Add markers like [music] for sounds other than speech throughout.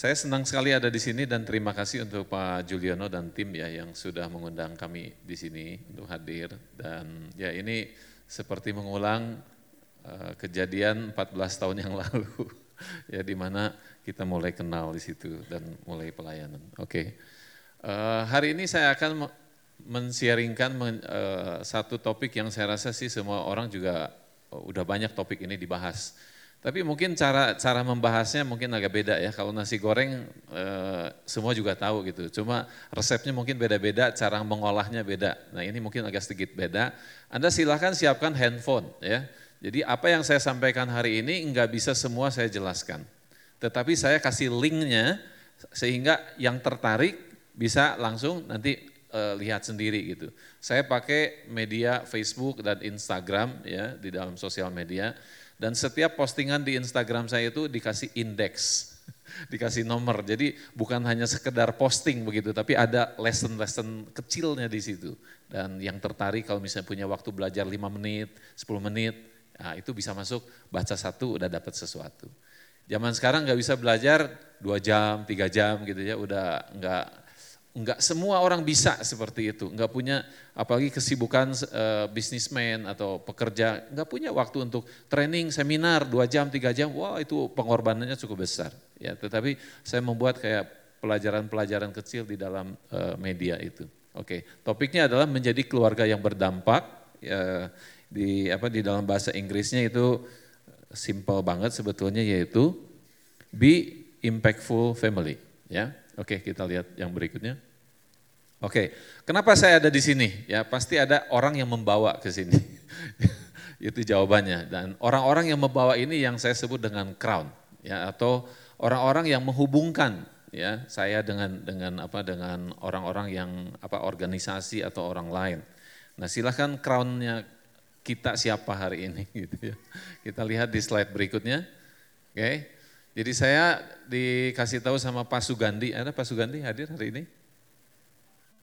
Saya senang sekali ada di sini dan terima kasih untuk Pak Juliono dan tim ya yang sudah mengundang kami di sini untuk hadir dan ya ini seperti mengulang uh, kejadian 14 tahun yang [laughs] lalu ya di mana kita mulai kenal di situ dan mulai pelayanan. Oke, okay. uh, eh, hari ini saya akan men-sharingkan men, uh, satu topik yang saya rasa sih semua orang juga uh, udah banyak topik ini dibahas tapi mungkin cara cara membahasnya mungkin agak beda ya. Kalau nasi goreng e, semua juga tahu gitu. Cuma resepnya mungkin beda-beda, cara mengolahnya beda. Nah ini mungkin agak sedikit beda. Anda silahkan siapkan handphone ya. Jadi apa yang saya sampaikan hari ini nggak bisa semua saya jelaskan. Tetapi saya kasih linknya sehingga yang tertarik bisa langsung nanti e, lihat sendiri gitu. Saya pakai media Facebook dan Instagram ya di dalam sosial media dan setiap postingan di Instagram saya itu dikasih indeks, [laughs] dikasih nomor. Jadi bukan hanya sekedar posting begitu, tapi ada lesson-lesson kecilnya di situ. Dan yang tertarik kalau misalnya punya waktu belajar 5 menit, 10 menit, nah itu bisa masuk baca satu udah dapat sesuatu. Zaman sekarang nggak bisa belajar dua jam, tiga jam gitu ya, udah nggak Enggak semua orang bisa seperti itu, enggak punya apalagi kesibukan uh, bisnismen atau pekerja, enggak punya waktu untuk training, seminar dua jam, tiga jam, wah itu pengorbanannya cukup besar. Ya, tetapi saya membuat kayak pelajaran-pelajaran kecil di dalam uh, media itu. Oke, topiknya adalah menjadi keluarga yang berdampak. Ya, di apa di dalam bahasa Inggrisnya itu simple banget sebetulnya yaitu be impactful family. Ya, Oke, kita lihat yang berikutnya. Oke, kenapa saya ada di sini? Ya, pasti ada orang yang membawa ke sini. [laughs] Itu jawabannya. Dan orang-orang yang membawa ini yang saya sebut dengan crown, ya, atau orang-orang yang menghubungkan ya saya dengan dengan apa dengan orang-orang yang apa organisasi atau orang lain. Nah, silahkan crownnya kita siapa hari ini [laughs] gitu ya. Kita lihat di slide berikutnya. Oke. Jadi saya dikasih tahu sama Pak Sugandi, ada Pak Sugandi hadir hari ini?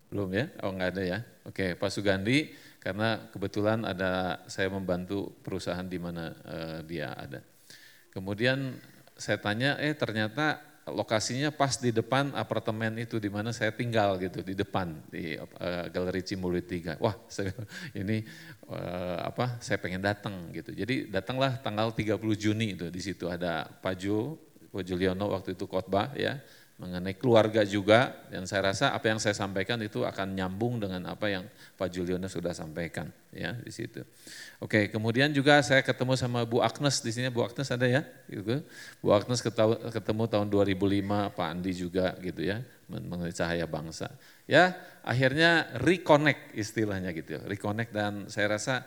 Belum ya? Oh enggak ada ya. Oke, Pak Sugandi karena kebetulan ada saya membantu perusahaan di mana uh, dia ada. Kemudian saya tanya, eh ternyata lokasinya pas di depan apartemen itu di mana saya tinggal gitu di depan di uh, Galeri Cimbulit 3. Wah, [laughs] saya, ini uh, apa? Saya pengen datang gitu. Jadi datanglah tanggal 30 Juni itu di situ ada Pak Jo, Pak Juliono waktu itu khotbah ya mengenai keluarga juga dan saya rasa apa yang saya sampaikan itu akan nyambung dengan apa yang Pak Juliono sudah sampaikan ya di situ. Oke, kemudian juga saya ketemu sama Bu Agnes di sini Bu Agnes ada ya gitu. Bu Agnes ketemu tahun 2005 Pak Andi juga gitu ya mengenai cahaya bangsa. Ya, akhirnya reconnect istilahnya gitu, reconnect dan saya rasa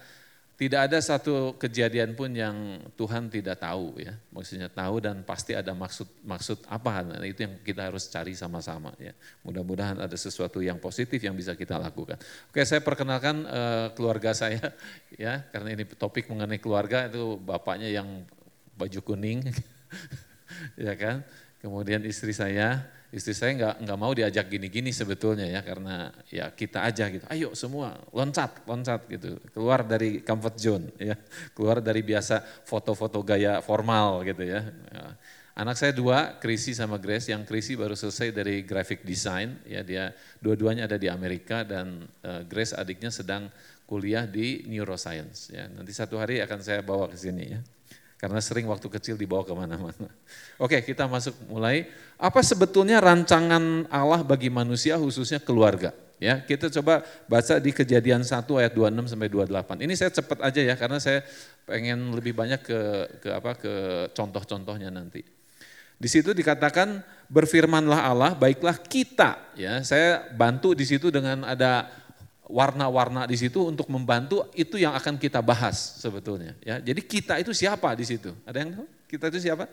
tidak ada satu kejadian pun yang Tuhan tidak tahu ya. Maksudnya tahu dan pasti ada maksud maksud apa. Nah, itu yang kita harus cari sama-sama ya. Mudah-mudahan ada sesuatu yang positif yang bisa kita lakukan. Oke, saya perkenalkan uh, keluarga saya [laughs] ya, karena ini topik mengenai keluarga itu bapaknya yang baju kuning [laughs] ya kan. Kemudian istri saya istri saya nggak nggak mau diajak gini-gini sebetulnya ya karena ya kita aja gitu. Ayo semua loncat loncat gitu. Keluar dari comfort zone ya. Keluar dari biasa foto-foto gaya formal gitu ya, ya. anak saya dua Krisi sama Grace. Yang Krisi baru selesai dari graphic design ya. Dia dua-duanya ada di Amerika dan uh, Grace adiknya sedang kuliah di neuroscience ya. Nanti satu hari akan saya bawa ke sini ya karena sering waktu kecil dibawa ke mana-mana. Oke kita masuk mulai. Apa sebetulnya rancangan Allah bagi manusia khususnya keluarga? Ya, kita coba baca di Kejadian 1 ayat 26 sampai 28. Ini saya cepat aja ya karena saya pengen lebih banyak ke ke apa ke contoh-contohnya nanti. Di situ dikatakan berfirmanlah Allah, baiklah kita ya. Saya bantu di situ dengan ada warna-warna di situ untuk membantu itu yang akan kita bahas sebetulnya ya. Jadi kita itu siapa di situ? Ada yang tahu? Kita itu siapa?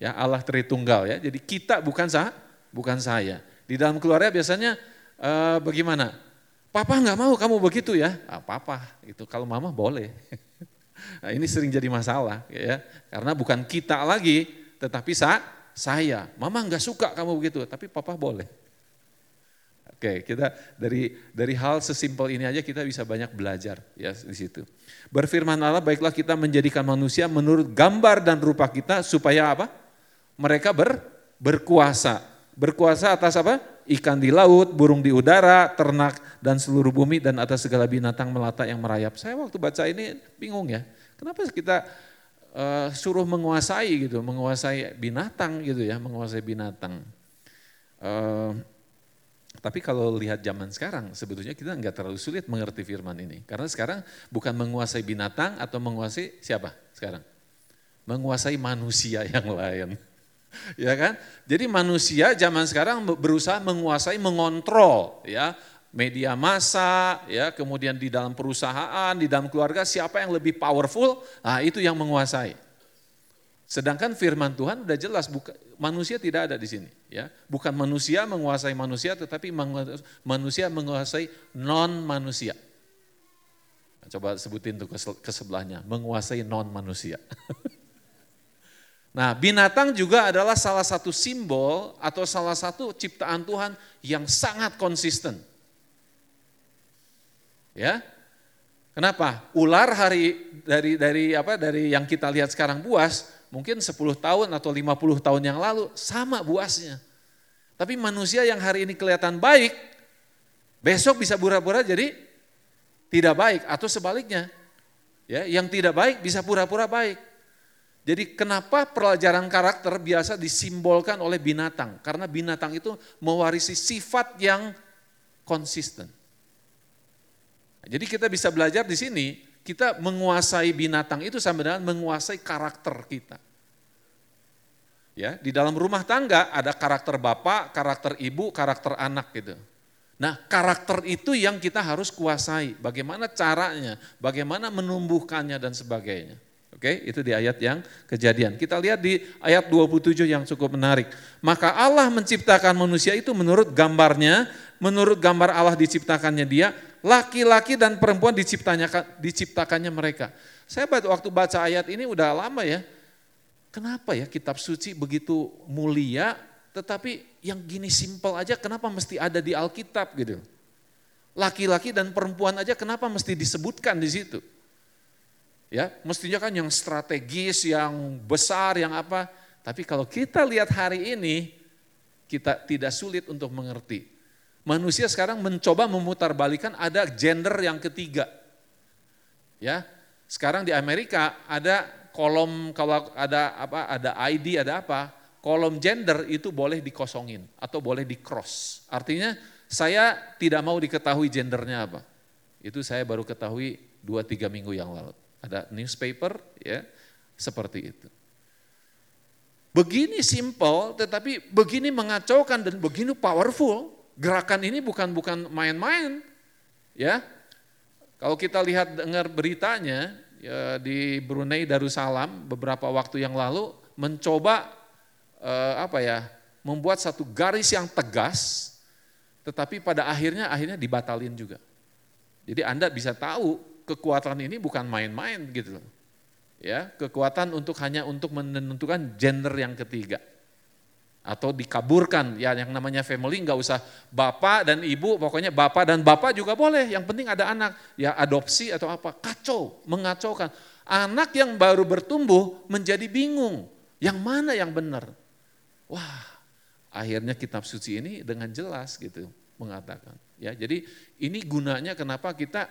Ya Allah Tritunggal ya. Jadi kita bukan sah, bukan saya. Di dalam keluarga biasanya eh, bagaimana? Papa nggak mau kamu begitu ya? Ah, papa itu kalau mama boleh. [laughs] nah, ini sering jadi masalah ya. Karena bukan kita lagi, tetapi sa, saya. Mama nggak suka kamu begitu, tapi papa boleh. Oke, kita dari dari hal sesimpel ini aja kita bisa banyak belajar ya di situ. Berfirman Allah, baiklah kita menjadikan manusia menurut gambar dan rupa kita supaya apa? Mereka ber, berkuasa. Berkuasa atas apa? Ikan di laut, burung di udara, ternak dan seluruh bumi dan atas segala binatang melata yang merayap. Saya waktu baca ini bingung ya. Kenapa kita uh, suruh menguasai gitu, menguasai binatang gitu ya, menguasai binatang. Uh, tapi kalau lihat zaman sekarang, sebetulnya kita nggak terlalu sulit mengerti firman ini. Karena sekarang bukan menguasai binatang atau menguasai siapa sekarang? Menguasai manusia [laughs] yang lain. ya kan? Jadi manusia zaman sekarang berusaha menguasai, mengontrol ya media massa, ya, kemudian di dalam perusahaan, di dalam keluarga, siapa yang lebih powerful, nah itu yang menguasai. Sedangkan firman Tuhan udah jelas, buka, manusia tidak ada di sini. ya Bukan manusia menguasai manusia, tetapi manusia menguasai non-manusia. Nah, coba sebutin tuh ke sebelahnya, menguasai non-manusia. [laughs] Nah binatang juga adalah salah satu simbol atau salah satu ciptaan Tuhan yang sangat konsisten. Ya. Kenapa? Ular hari dari dari apa dari yang kita lihat sekarang buas, mungkin 10 tahun atau 50 tahun yang lalu sama buasnya. Tapi manusia yang hari ini kelihatan baik, besok bisa pura-pura jadi tidak baik atau sebaliknya. Ya, yang tidak baik bisa pura-pura baik. Jadi kenapa pelajaran karakter biasa disimbolkan oleh binatang? Karena binatang itu mewarisi sifat yang konsisten. Jadi kita bisa belajar di sini, kita menguasai binatang itu sama dengan menguasai karakter kita. Ya, di dalam rumah tangga ada karakter bapak, karakter ibu, karakter anak gitu. Nah, karakter itu yang kita harus kuasai. Bagaimana caranya, bagaimana menumbuhkannya dan sebagainya. Oke, itu di ayat yang kejadian. Kita lihat di ayat 27 yang cukup menarik. Maka Allah menciptakan manusia itu menurut gambarnya, menurut gambar Allah diciptakannya dia, laki-laki dan perempuan diciptakannya mereka. Saya waktu baca ayat ini udah lama ya, kenapa ya kitab suci begitu mulia, tetapi yang gini simpel aja kenapa mesti ada di Alkitab gitu. Laki-laki dan perempuan aja kenapa mesti disebutkan di situ. Ya, mestinya kan yang strategis, yang besar, yang apa. Tapi kalau kita lihat hari ini, kita tidak sulit untuk mengerti Manusia sekarang mencoba memutarbalikan ada gender yang ketiga. Ya, sekarang di Amerika ada kolom kalau ada apa ada ID ada apa kolom gender itu boleh dikosongin atau boleh di cross. Artinya saya tidak mau diketahui gendernya apa. Itu saya baru ketahui dua tiga minggu yang lalu. Ada newspaper ya seperti itu. Begini simple tetapi begini mengacaukan dan begini powerful gerakan ini bukan bukan main-main, ya. Kalau kita lihat dengar beritanya ya, di Brunei Darussalam beberapa waktu yang lalu mencoba eh, apa ya membuat satu garis yang tegas, tetapi pada akhirnya akhirnya dibatalin juga. Jadi Anda bisa tahu kekuatan ini bukan main-main gitu loh. Ya, kekuatan untuk hanya untuk menentukan gender yang ketiga atau dikaburkan. Ya yang namanya family nggak usah bapak dan ibu. Pokoknya bapak dan bapak juga boleh. Yang penting ada anak. Ya adopsi atau apa. Kacau mengacaukan. Anak yang baru bertumbuh menjadi bingung. Yang mana yang benar? Wah akhirnya kitab suci ini dengan jelas gitu mengatakan. Ya jadi ini gunanya kenapa kita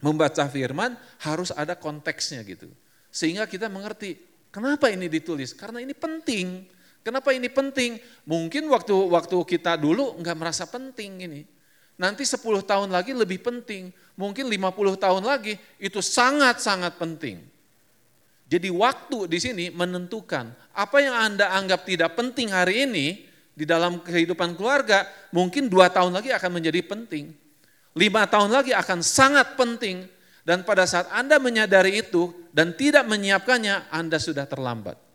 membaca firman harus ada konteksnya gitu. Sehingga kita mengerti kenapa ini ditulis. Karena ini penting Kenapa ini penting? Mungkin waktu waktu kita dulu nggak merasa penting ini. Nanti 10 tahun lagi lebih penting. Mungkin 50 tahun lagi itu sangat-sangat penting. Jadi waktu di sini menentukan apa yang Anda anggap tidak penting hari ini di dalam kehidupan keluarga, mungkin dua tahun lagi akan menjadi penting. Lima tahun lagi akan sangat penting. Dan pada saat Anda menyadari itu dan tidak menyiapkannya, Anda sudah terlambat.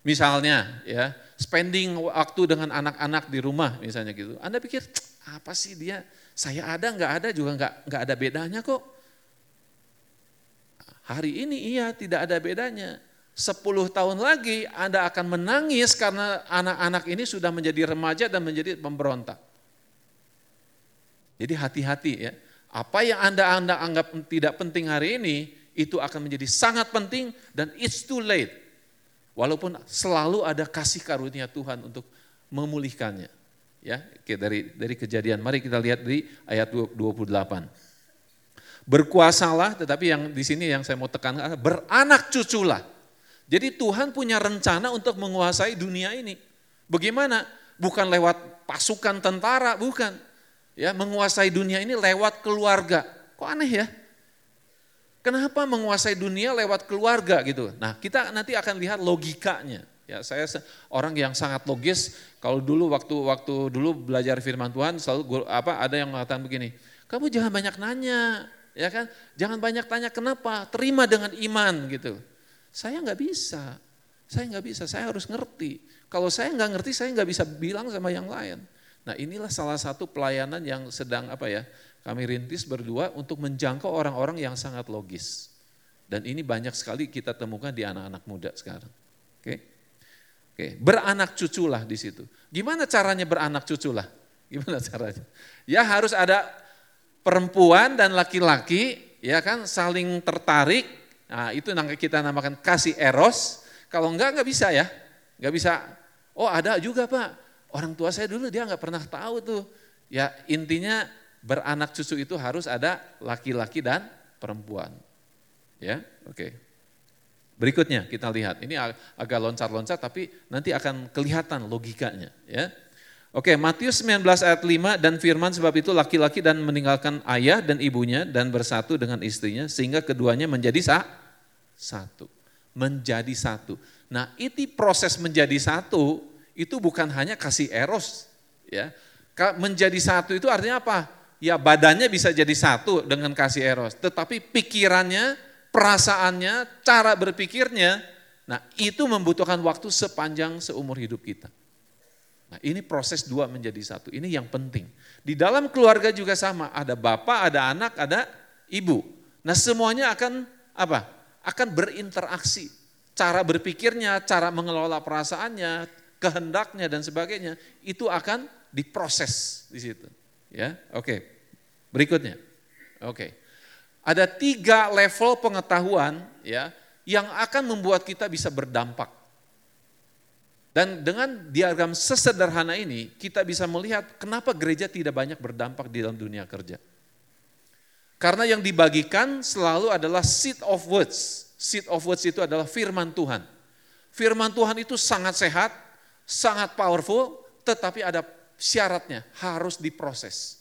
Misalnya ya, spending waktu dengan anak-anak di rumah misalnya gitu. Anda pikir apa sih dia? Saya ada nggak ada juga nggak nggak ada bedanya kok. Hari ini iya tidak ada bedanya. Sepuluh tahun lagi Anda akan menangis karena anak-anak ini sudah menjadi remaja dan menjadi pemberontak. Jadi hati-hati ya. Apa yang Anda Anda anggap tidak penting hari ini itu akan menjadi sangat penting dan it's too late Walaupun selalu ada kasih karunia Tuhan untuk memulihkannya. Ya, Oke, dari dari kejadian. Mari kita lihat di ayat 28. Berkuasalah, tetapi yang di sini yang saya mau tekankan beranak cuculah. Jadi Tuhan punya rencana untuk menguasai dunia ini. Bagaimana? Bukan lewat pasukan tentara, bukan. Ya, menguasai dunia ini lewat keluarga. Kok aneh ya? Kenapa menguasai dunia lewat keluarga gitu? Nah, kita nanti akan lihat logikanya. Ya, saya orang yang sangat logis. Kalau dulu waktu waktu dulu belajar firman Tuhan selalu apa ada yang mengatakan begini, kamu jangan banyak nanya, ya kan? Jangan banyak tanya kenapa, terima dengan iman gitu. Saya nggak bisa, saya nggak bisa, saya harus ngerti. Kalau saya nggak ngerti, saya nggak bisa bilang sama yang lain. Nah inilah salah satu pelayanan yang sedang apa ya kami rintis berdua untuk menjangkau orang-orang yang sangat logis. Dan ini banyak sekali kita temukan di anak-anak muda sekarang. Oke? Oke, beranak cuculah di situ. Gimana caranya beranak cuculah? Gimana caranya? Ya harus ada perempuan dan laki-laki ya kan saling tertarik. Nah, itu yang kita namakan kasih eros. Kalau enggak enggak bisa ya. Enggak bisa. Oh, ada juga, Pak. Orang tua saya dulu dia enggak pernah tahu tuh. Ya, intinya beranak cucu itu harus ada laki-laki dan perempuan. Ya, oke. Okay. Berikutnya kita lihat, ini agak loncat-loncat tapi nanti akan kelihatan logikanya. ya. Oke, Matius 19 ayat 5 dan firman sebab itu laki-laki dan meninggalkan ayah dan ibunya dan bersatu dengan istrinya sehingga keduanya menjadi sa satu. Menjadi satu. Nah, itu proses menjadi satu itu bukan hanya kasih eros ya. Menjadi satu itu artinya apa? Ya badannya bisa jadi satu dengan kasih eros, tetapi pikirannya perasaannya, cara berpikirnya, nah itu membutuhkan waktu sepanjang seumur hidup kita. Nah ini proses dua menjadi satu, ini yang penting. Di dalam keluarga juga sama, ada bapak, ada anak, ada ibu. Nah semuanya akan apa? Akan berinteraksi. Cara berpikirnya, cara mengelola perasaannya, kehendaknya dan sebagainya, itu akan diproses di situ. Ya, oke. Berikutnya, oke. Ada tiga level pengetahuan ya yang akan membuat kita bisa berdampak. Dan dengan diagram sesederhana ini kita bisa melihat kenapa gereja tidak banyak berdampak di dalam dunia kerja. Karena yang dibagikan selalu adalah seed of words. Seed of words itu adalah firman Tuhan. Firman Tuhan itu sangat sehat, sangat powerful, tetapi ada syaratnya, harus diproses.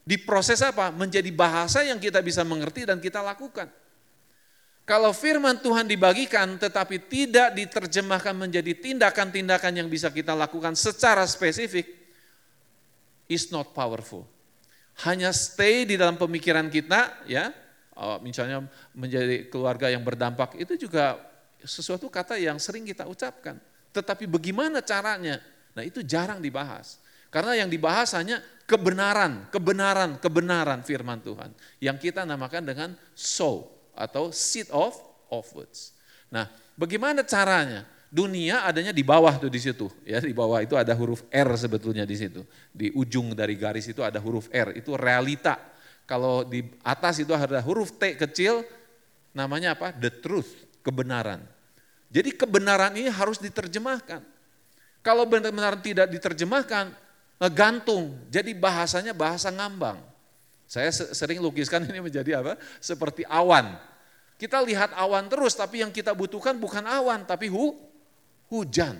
Diproses apa? Menjadi bahasa yang kita bisa mengerti dan kita lakukan. Kalau firman Tuhan dibagikan tetapi tidak diterjemahkan menjadi tindakan-tindakan yang bisa kita lakukan secara spesifik, is not powerful. Hanya stay di dalam pemikiran kita, ya, oh, misalnya menjadi keluarga yang berdampak, itu juga sesuatu kata yang sering kita ucapkan. Tetapi bagaimana caranya? Nah itu jarang dibahas. Karena yang dibahas hanya kebenaran, kebenaran, kebenaran firman Tuhan. Yang kita namakan dengan soul atau seed of of words. Nah, bagaimana caranya? Dunia adanya di bawah tuh di situ, ya di bawah itu ada huruf R sebetulnya di situ. Di ujung dari garis itu ada huruf R, itu realita. Kalau di atas itu ada huruf T kecil, namanya apa? The truth, kebenaran. Jadi kebenaran ini harus diterjemahkan. Kalau benar-benar tidak diterjemahkan, gantung. Jadi bahasanya bahasa ngambang. Saya sering lukiskan [laughs] ini menjadi apa? Seperti awan. Kita lihat awan terus, tapi yang kita butuhkan bukan awan, tapi hu, hujan.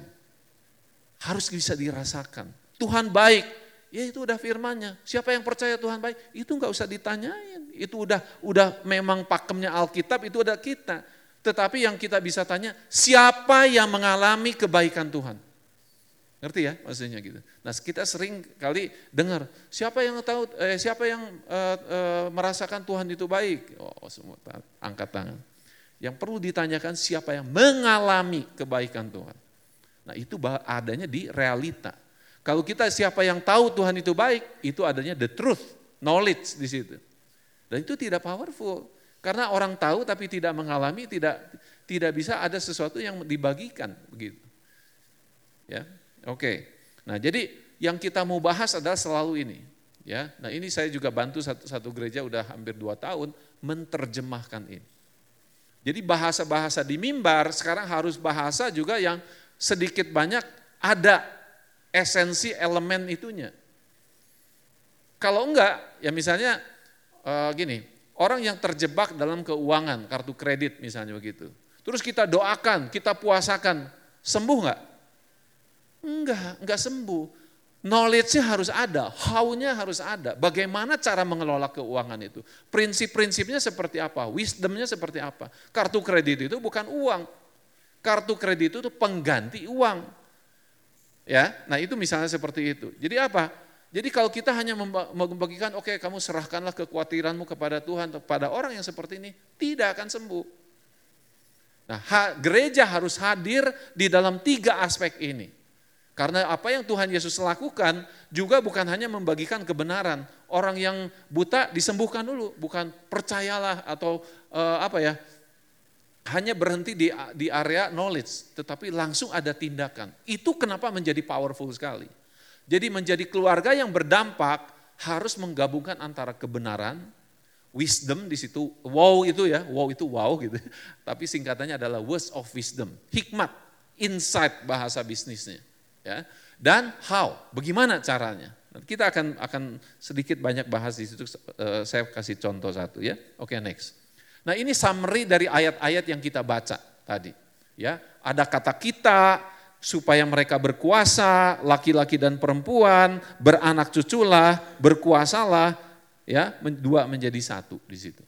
Harus bisa dirasakan. Tuhan baik, ya itu udah firmannya. Siapa yang percaya Tuhan baik, itu nggak usah ditanyain. Itu udah udah memang pakemnya Alkitab, itu udah kita. Tetapi yang kita bisa tanya, siapa yang mengalami kebaikan Tuhan? Ngerti ya maksudnya gitu. Nah kita sering kali dengar siapa yang tahu eh, siapa yang eh, eh, merasakan Tuhan itu baik. Oh semua angkat tangan. Yang perlu ditanyakan siapa yang mengalami kebaikan Tuhan. Nah itu adanya di realita. Kalau kita siapa yang tahu Tuhan itu baik, itu adanya the truth, knowledge di situ. Dan itu tidak powerful. Karena orang tahu tapi tidak mengalami, tidak tidak bisa ada sesuatu yang dibagikan begitu. Ya, Oke. Nah, jadi yang kita mau bahas adalah selalu ini. Ya, nah ini saya juga bantu satu, satu gereja udah hampir dua tahun menerjemahkan ini. Jadi bahasa-bahasa di mimbar sekarang harus bahasa juga yang sedikit banyak ada esensi elemen itunya. Kalau enggak, ya misalnya uh, gini, orang yang terjebak dalam keuangan, kartu kredit misalnya begitu. Terus kita doakan, kita puasakan, sembuh enggak? Enggak, enggak sembuh. Knowledge-nya harus ada, how-nya harus ada. Bagaimana cara mengelola keuangan itu? Prinsip-prinsipnya seperti apa? Wisdom-nya seperti apa? Kartu kredit itu bukan uang. Kartu kredit itu pengganti uang. Ya, nah itu misalnya seperti itu. Jadi apa? Jadi kalau kita hanya membagikan, oke okay, kamu serahkanlah kekhawatiranmu kepada Tuhan, kepada orang yang seperti ini, tidak akan sembuh. Nah, gereja harus hadir di dalam tiga aspek ini. Karena apa yang Tuhan Yesus lakukan juga bukan hanya membagikan kebenaran. Orang yang buta disembuhkan dulu, bukan percayalah atau uh, apa ya, hanya berhenti di, di area knowledge, tetapi langsung ada tindakan. Itu kenapa menjadi powerful sekali. Jadi menjadi keluarga yang berdampak harus menggabungkan antara kebenaran, wisdom di situ, wow itu ya, wow itu wow gitu. [laughs] Tapi singkatannya adalah words of wisdom, hikmat, insight bahasa bisnisnya ya. Dan how? Bagaimana caranya? Kita akan akan sedikit banyak bahas di situ. Uh, saya kasih contoh satu ya. Oke okay, next. Nah ini summary dari ayat-ayat yang kita baca tadi ya. Ada kata kita supaya mereka berkuasa laki-laki dan perempuan beranak cuculah berkuasalah ya. Dua menjadi satu di situ.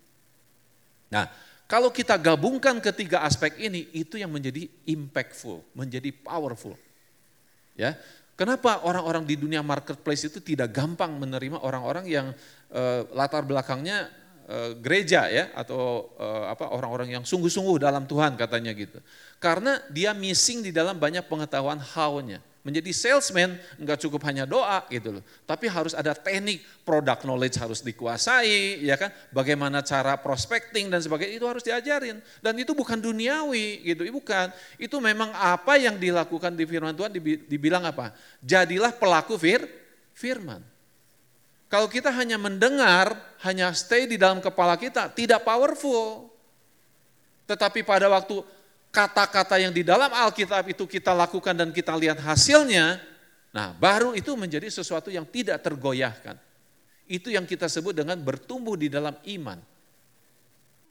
Nah kalau kita gabungkan ketiga aspek ini itu yang menjadi impactful menjadi powerful Ya, kenapa orang-orang di dunia marketplace itu tidak gampang menerima orang-orang yang uh, latar belakangnya uh, gereja ya atau uh, apa orang-orang yang sungguh-sungguh dalam Tuhan katanya gitu. Karena dia missing di dalam banyak pengetahuan how-nya. Menjadi salesman enggak cukup hanya doa gitu loh, tapi harus ada teknik, product knowledge harus dikuasai, ya kan? Bagaimana cara prospecting dan sebagainya itu harus diajarin. Dan itu bukan duniawi gitu, bukan. Itu memang apa yang dilakukan di firman Tuhan dibilang apa? Jadilah pelaku fir, firman. Kalau kita hanya mendengar, hanya stay di dalam kepala kita, tidak powerful. Tetapi pada waktu kata-kata yang di dalam Alkitab itu kita lakukan dan kita lihat hasilnya, nah baru itu menjadi sesuatu yang tidak tergoyahkan. Itu yang kita sebut dengan bertumbuh di dalam iman.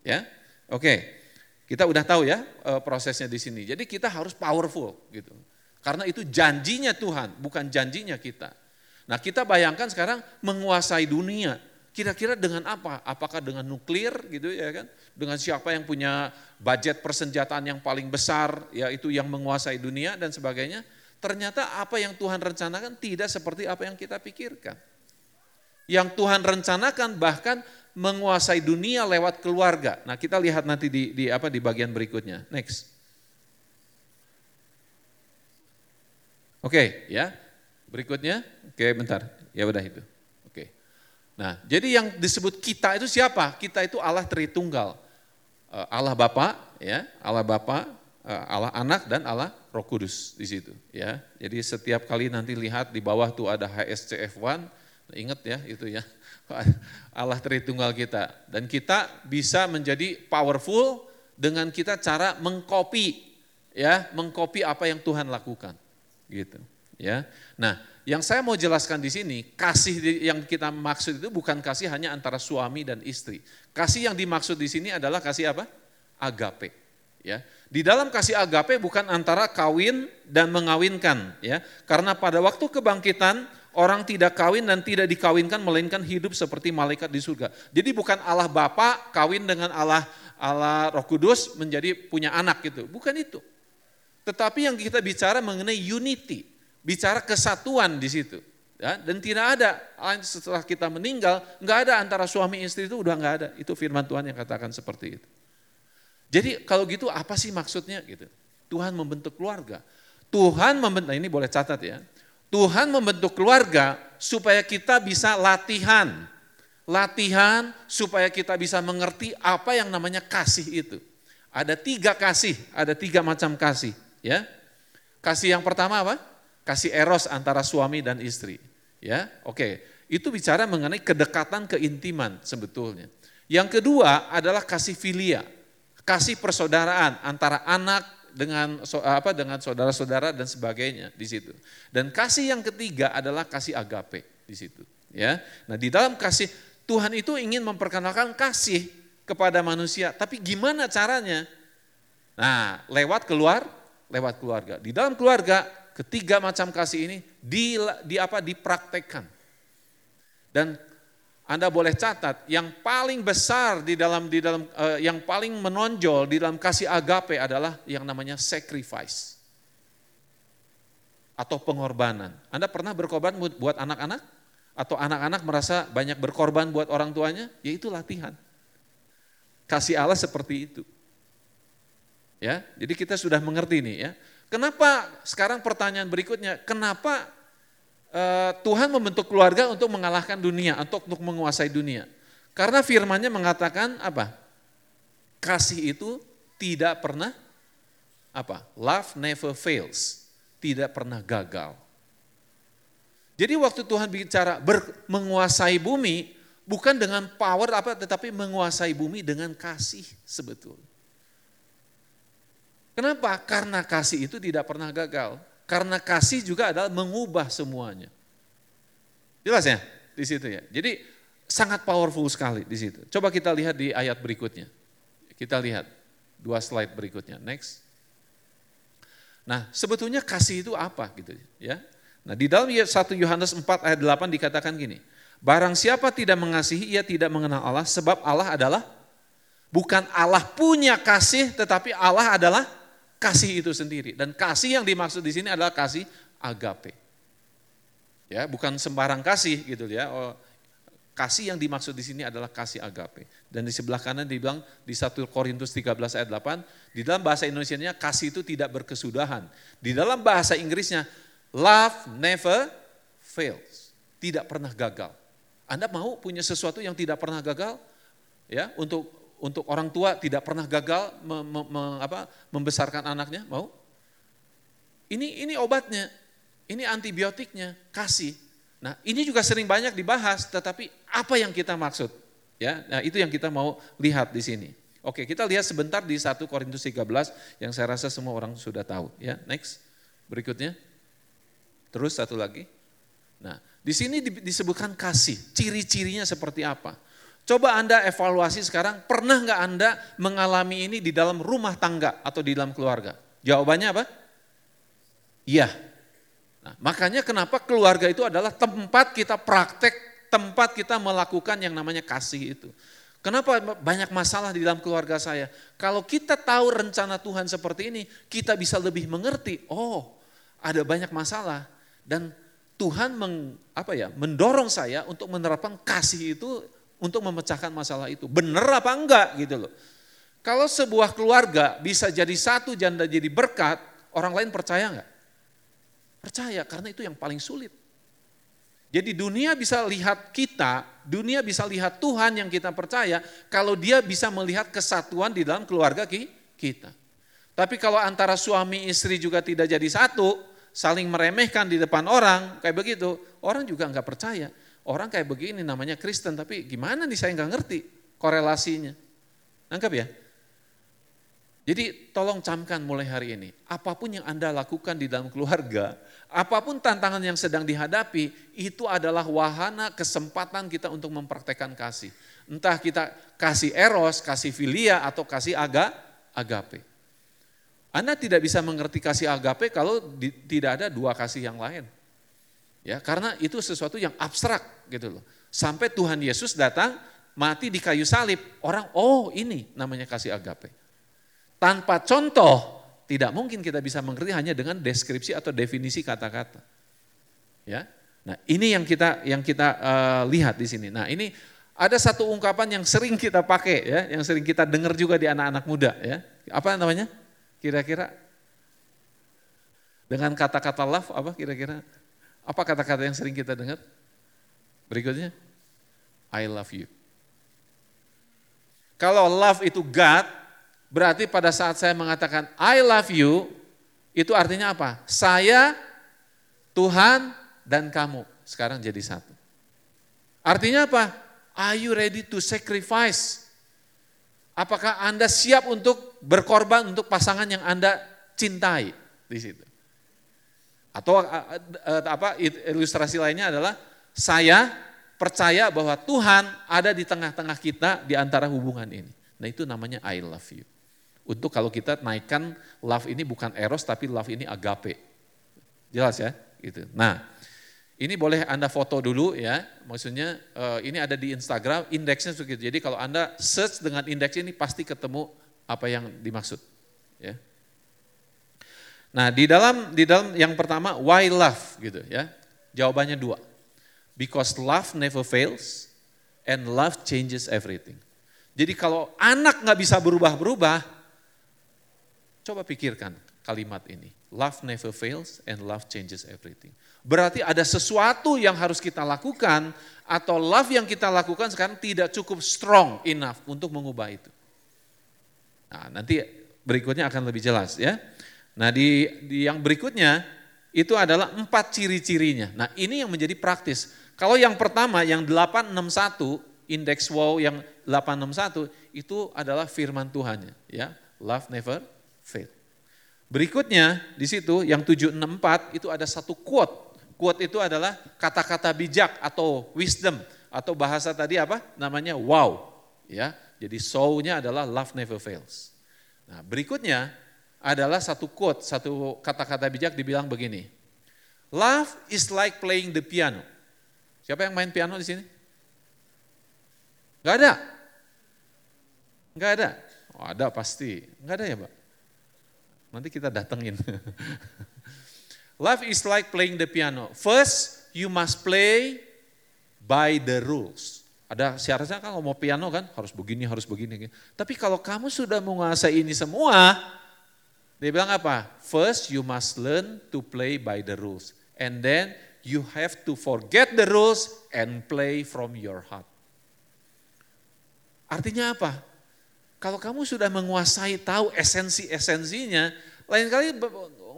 Ya, oke. Kita udah tahu ya eh, prosesnya di sini. Jadi kita harus powerful gitu. Karena itu janjinya Tuhan, bukan janjinya kita. Nah kita bayangkan sekarang menguasai dunia. Kira-kira dengan apa? Apakah dengan nuklir gitu ya kan? Dengan siapa yang punya budget persenjataan yang paling besar, yaitu yang menguasai dunia dan sebagainya. Ternyata apa yang Tuhan rencanakan tidak seperti apa yang kita pikirkan. Yang Tuhan rencanakan bahkan menguasai dunia lewat keluarga. Nah, kita lihat nanti di, di apa di bagian berikutnya. Next. Oke, okay, ya. Berikutnya. Oke, okay, bentar. Ya udah itu. Nah, jadi yang disebut kita itu siapa? Kita itu Allah Tritunggal. Eh, Allah Bapa, ya, Allah Bapa, eh, Allah Anak dan Allah Roh Kudus di situ, ya. Jadi setiap kali nanti lihat di bawah tuh ada HSCF1, ingat ya itu ya. [laughs] Allah Tritunggal kita dan kita bisa menjadi powerful dengan kita cara mengcopy ya, mengcopy apa yang Tuhan lakukan. Gitu, ya. Nah, yang saya mau jelaskan di sini, kasih yang kita maksud itu bukan kasih hanya antara suami dan istri. Kasih yang dimaksud di sini adalah kasih apa? Agape. Ya. Di dalam kasih agape bukan antara kawin dan mengawinkan, ya. Karena pada waktu kebangkitan orang tidak kawin dan tidak dikawinkan melainkan hidup seperti malaikat di surga. Jadi bukan Allah Bapa kawin dengan Allah Allah Roh Kudus menjadi punya anak gitu. Bukan itu. Tetapi yang kita bicara mengenai unity, bicara kesatuan di situ. Ya, dan tidak ada setelah kita meninggal, nggak ada antara suami istri itu udah nggak ada. Itu firman Tuhan yang katakan seperti itu. Jadi kalau gitu apa sih maksudnya gitu? Tuhan membentuk keluarga. Tuhan membentuk, nah ini boleh catat ya. Tuhan membentuk keluarga supaya kita bisa latihan. Latihan supaya kita bisa mengerti apa yang namanya kasih itu. Ada tiga kasih, ada tiga macam kasih. ya. Kasih yang pertama apa? Kasih eros antara suami dan istri. Ya, oke. Itu bicara mengenai kedekatan keintiman sebetulnya. Yang kedua adalah kasih filia. Kasih persaudaraan antara anak dengan apa dengan saudara-saudara dan sebagainya di situ. Dan kasih yang ketiga adalah kasih agape di situ, ya. Nah, di dalam kasih Tuhan itu ingin memperkenalkan kasih kepada manusia, tapi gimana caranya? Nah, lewat keluar, lewat keluarga. Di dalam keluarga, ketiga macam kasih ini di, di apa dipraktekkan. Dan anda boleh catat, yang paling besar di dalam di dalam uh, yang paling menonjol di dalam kasih agape adalah yang namanya sacrifice atau pengorbanan. Anda pernah berkorban buat anak-anak atau anak-anak merasa banyak berkorban buat orang tuanya? Ya itu latihan. Kasih Allah seperti itu. Ya, jadi kita sudah mengerti nih ya. Kenapa sekarang pertanyaan berikutnya, kenapa Eh, Tuhan membentuk keluarga untuk mengalahkan dunia, untuk untuk menguasai dunia. Karena firmannya mengatakan apa? Kasih itu tidak pernah apa? Love never fails. Tidak pernah gagal. Jadi waktu Tuhan bicara ber, menguasai bumi bukan dengan power apa tetapi menguasai bumi dengan kasih sebetulnya. Kenapa? Karena kasih itu tidak pernah gagal. Karena kasih juga adalah mengubah semuanya. Jelas ya di situ ya. Jadi sangat powerful sekali di situ. Coba kita lihat di ayat berikutnya. Kita lihat dua slide berikutnya. Next. Nah, sebetulnya kasih itu apa gitu ya. Nah, di dalam 1 Yohanes 4 ayat 8 dikatakan gini. Barang siapa tidak mengasihi, ia tidak mengenal Allah sebab Allah adalah bukan Allah punya kasih tetapi Allah adalah kasih itu sendiri. Dan kasih yang dimaksud di sini adalah kasih agape. Ya, bukan sembarang kasih gitu ya. Oh, kasih yang dimaksud di sini adalah kasih agape. Dan di sebelah kanan dibilang di 1 Korintus 13 ayat 8, di dalam bahasa Indonesianya kasih itu tidak berkesudahan. Di dalam bahasa Inggrisnya love never fails. Tidak pernah gagal. Anda mau punya sesuatu yang tidak pernah gagal? Ya, untuk untuk orang tua tidak pernah gagal me, me, me, apa, membesarkan anaknya, mau? Ini ini obatnya, ini antibiotiknya, kasih. Nah ini juga sering banyak dibahas, tetapi apa yang kita maksud? Ya, nah itu yang kita mau lihat di sini. Oke, kita lihat sebentar di 1 Korintus 13 yang saya rasa semua orang sudah tahu. Ya, next. Berikutnya. Terus satu lagi. Nah, di sini disebutkan kasih, ciri-cirinya seperti apa? Coba Anda evaluasi sekarang, pernah nggak Anda mengalami ini di dalam rumah tangga atau di dalam keluarga? Jawabannya apa? Iya. Nah, makanya kenapa keluarga itu adalah tempat kita praktek, tempat kita melakukan yang namanya kasih itu. Kenapa banyak masalah di dalam keluarga saya? Kalau kita tahu rencana Tuhan seperti ini, kita bisa lebih mengerti, oh ada banyak masalah. Dan Tuhan meng, apa ya, mendorong saya untuk menerapkan kasih itu untuk memecahkan masalah itu. Benar apa enggak gitu loh. Kalau sebuah keluarga bisa jadi satu janda jadi berkat, orang lain percaya enggak? Percaya karena itu yang paling sulit. Jadi dunia bisa lihat kita, dunia bisa lihat Tuhan yang kita percaya kalau dia bisa melihat kesatuan di dalam keluarga kita. Tapi kalau antara suami istri juga tidak jadi satu, saling meremehkan di depan orang, kayak begitu, orang juga enggak percaya orang kayak begini namanya Kristen, tapi gimana nih saya nggak ngerti korelasinya. Nangkap ya? Jadi tolong camkan mulai hari ini, apa pun yang Anda lakukan di dalam keluarga, apa pun tantangan yang sedang dihadapi, itu adalah wahana kesempatan kita untuk mempraktekkan kasih. Entah kita kasih eros, kasih filia, atau kasih aga, agape. Anda tidak bisa mengerti kasih agape kalau di, tidak ada dua kasih yang lain. Ya, karena itu sesuatu yang abstrak gitu loh. Sampai Tuhan Yesus datang mati di kayu salib, orang oh ini namanya kasih agape. Tanpa contoh tidak mungkin kita bisa mengerti hanya dengan deskripsi atau definisi kata-kata. Ya. Nah, ini yang kita yang kita uh, lihat di sini. Nah, ini ada satu ungkapan yang sering kita pakai ya, yang sering kita dengar juga di anak-anak muda ya. Apa namanya? Kira-kira dengan kata-kata love apa kira-kira? Apa kata-kata yang sering kita dengar? Berikutnya, I love you. Kalau love itu God, berarti pada saat saya mengatakan I love you, itu artinya apa? Saya, Tuhan, dan kamu sekarang jadi satu. Artinya apa? Are you ready to sacrifice Apakah Anda siap untuk berkorban untuk pasangan yang Anda cintai di situ? Atau apa ilustrasi lainnya adalah saya percaya bahwa Tuhan ada di tengah-tengah kita di antara hubungan ini. Nah itu namanya I love you. Untuk kalau kita naikkan love ini bukan eros tapi love ini agape. Jelas ya? Gitu. Nah, ini boleh Anda foto dulu ya, maksudnya ini ada di Instagram, indeksnya begitu. Jadi kalau Anda search dengan indeks ini pasti ketemu apa yang dimaksud. Ya. Nah di dalam di dalam yang pertama why love gitu ya, jawabannya dua. Because love never fails and love changes everything. Jadi kalau anak nggak bisa berubah-berubah, coba pikirkan kalimat ini. Love never fails and love changes everything. Berarti ada sesuatu yang harus kita lakukan atau love yang kita lakukan sekarang tidak cukup strong enough untuk mengubah itu. Nah, nanti berikutnya akan lebih jelas ya. Nah, di, di yang berikutnya itu adalah empat ciri-cirinya. Nah, ini yang menjadi praktis. Kalau yang pertama yang 861 indeks wow yang 861 itu adalah firman Tuhannya ya. Love never fail. Berikutnya di situ yang 764 itu ada satu quote Quote itu adalah kata-kata bijak atau wisdom atau bahasa tadi apa? Namanya wow. Ya. Jadi so-nya adalah love never fails. Nah, berikutnya adalah satu quote, satu kata-kata bijak dibilang begini. Love is like playing the piano. Siapa yang main piano di sini? Gak ada. Gak ada. Oh, ada pasti. Gak ada ya, Pak? Nanti kita datengin. [laughs] Life is like playing the piano. First, you must play by the rules. Ada syaratnya kan kalau mau piano kan harus begini, harus begini. Tapi kalau kamu sudah menguasai ini semua, dia bilang apa? First you must learn to play by the rules. And then you have to forget the rules and play from your heart. Artinya apa? Kalau kamu sudah menguasai tahu esensi-esensinya, lain kali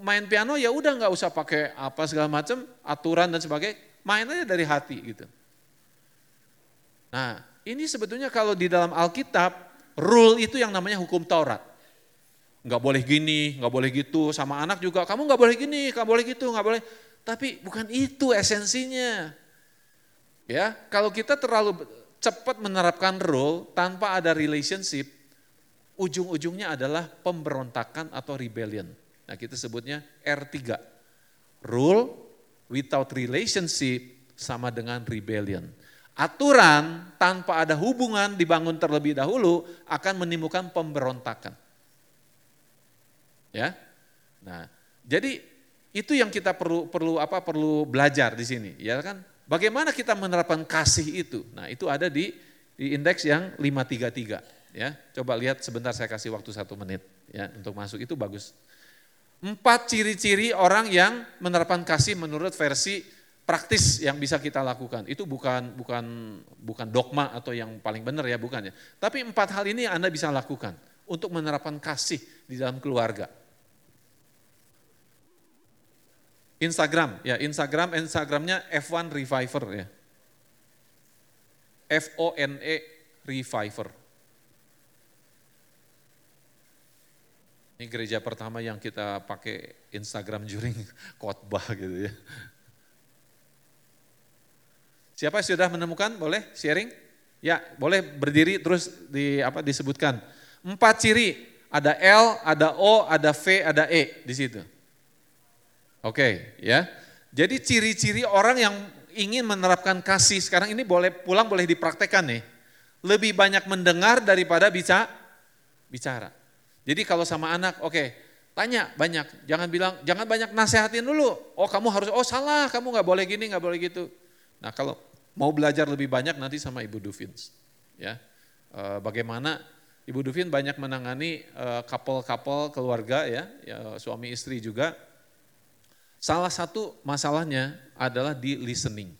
main piano ya udah nggak usah pakai apa segala macam aturan dan sebagainya, main aja dari hati gitu. Nah ini sebetulnya kalau di dalam Alkitab rule itu yang namanya hukum Taurat. Nggak boleh gini, nggak boleh gitu, sama anak juga kamu nggak boleh gini, nggak boleh gitu, nggak boleh. Tapi bukan itu esensinya. Ya, kalau kita terlalu cepat menerapkan rule tanpa ada relationship, ujung-ujungnya adalah pemberontakan atau rebellion. Nah kita sebutnya R3. Rule without relationship sama dengan rebellion. Aturan tanpa ada hubungan dibangun terlebih dahulu akan menimbulkan pemberontakan. Ya. Nah, jadi itu yang kita perlu perlu apa perlu belajar di sini, ya kan? Bagaimana kita menerapkan kasih itu? Nah, itu ada di di indeks yang 533 ya. Coba lihat sebentar saya kasih waktu satu menit ya untuk masuk itu bagus. Empat ciri-ciri orang yang menerapkan kasih menurut versi praktis yang bisa kita lakukan. Itu bukan bukan bukan dogma atau yang paling benar ya, bukan ya. Tapi empat hal ini Anda bisa lakukan untuk menerapkan kasih di dalam keluarga. Instagram, ya Instagram, Instagramnya F1 Reviver ya. F O N E Reviver. Ini gereja pertama yang kita pakai Instagram during [laughs] khotbah gitu ya. Siapa yang sudah menemukan? Boleh sharing? Ya, boleh berdiri terus di apa disebutkan. Empat ciri, ada L, ada O, ada V, ada E di situ. Oke, ya. Jadi ciri-ciri orang yang ingin menerapkan kasih sekarang ini boleh pulang boleh dipraktekkan nih. Lebih banyak mendengar daripada bisa bicara. Jadi kalau sama anak, oke, okay, tanya banyak, jangan bilang, jangan banyak nasehatin dulu. Oh kamu harus, oh salah, kamu nggak boleh gini, nggak boleh gitu. Nah kalau mau belajar lebih banyak nanti sama Ibu Duvin, ya. E, bagaimana Ibu Duvin banyak menangani couple-couple keluarga ya, ya, suami istri juga. Salah satu masalahnya adalah di listening.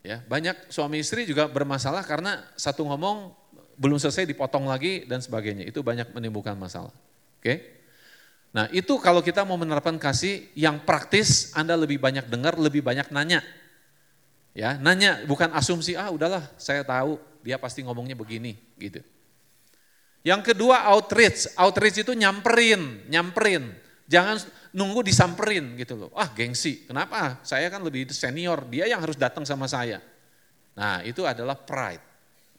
Ya, banyak suami istri juga bermasalah karena satu ngomong belum selesai dipotong lagi dan sebagainya. Itu banyak menimbulkan masalah. Oke? Nah itu kalau kita mau menerapkan kasih yang praktis, Anda lebih banyak dengar, lebih banyak nanya. Ya, nanya bukan asumsi, ah udahlah saya tahu dia pasti ngomongnya begini gitu. Yang kedua outreach. Outreach itu nyamperin, nyamperin. Jangan nunggu disamperin gitu loh. Ah gengsi, kenapa? Saya kan lebih senior, dia yang harus datang sama saya. Nah itu adalah pride,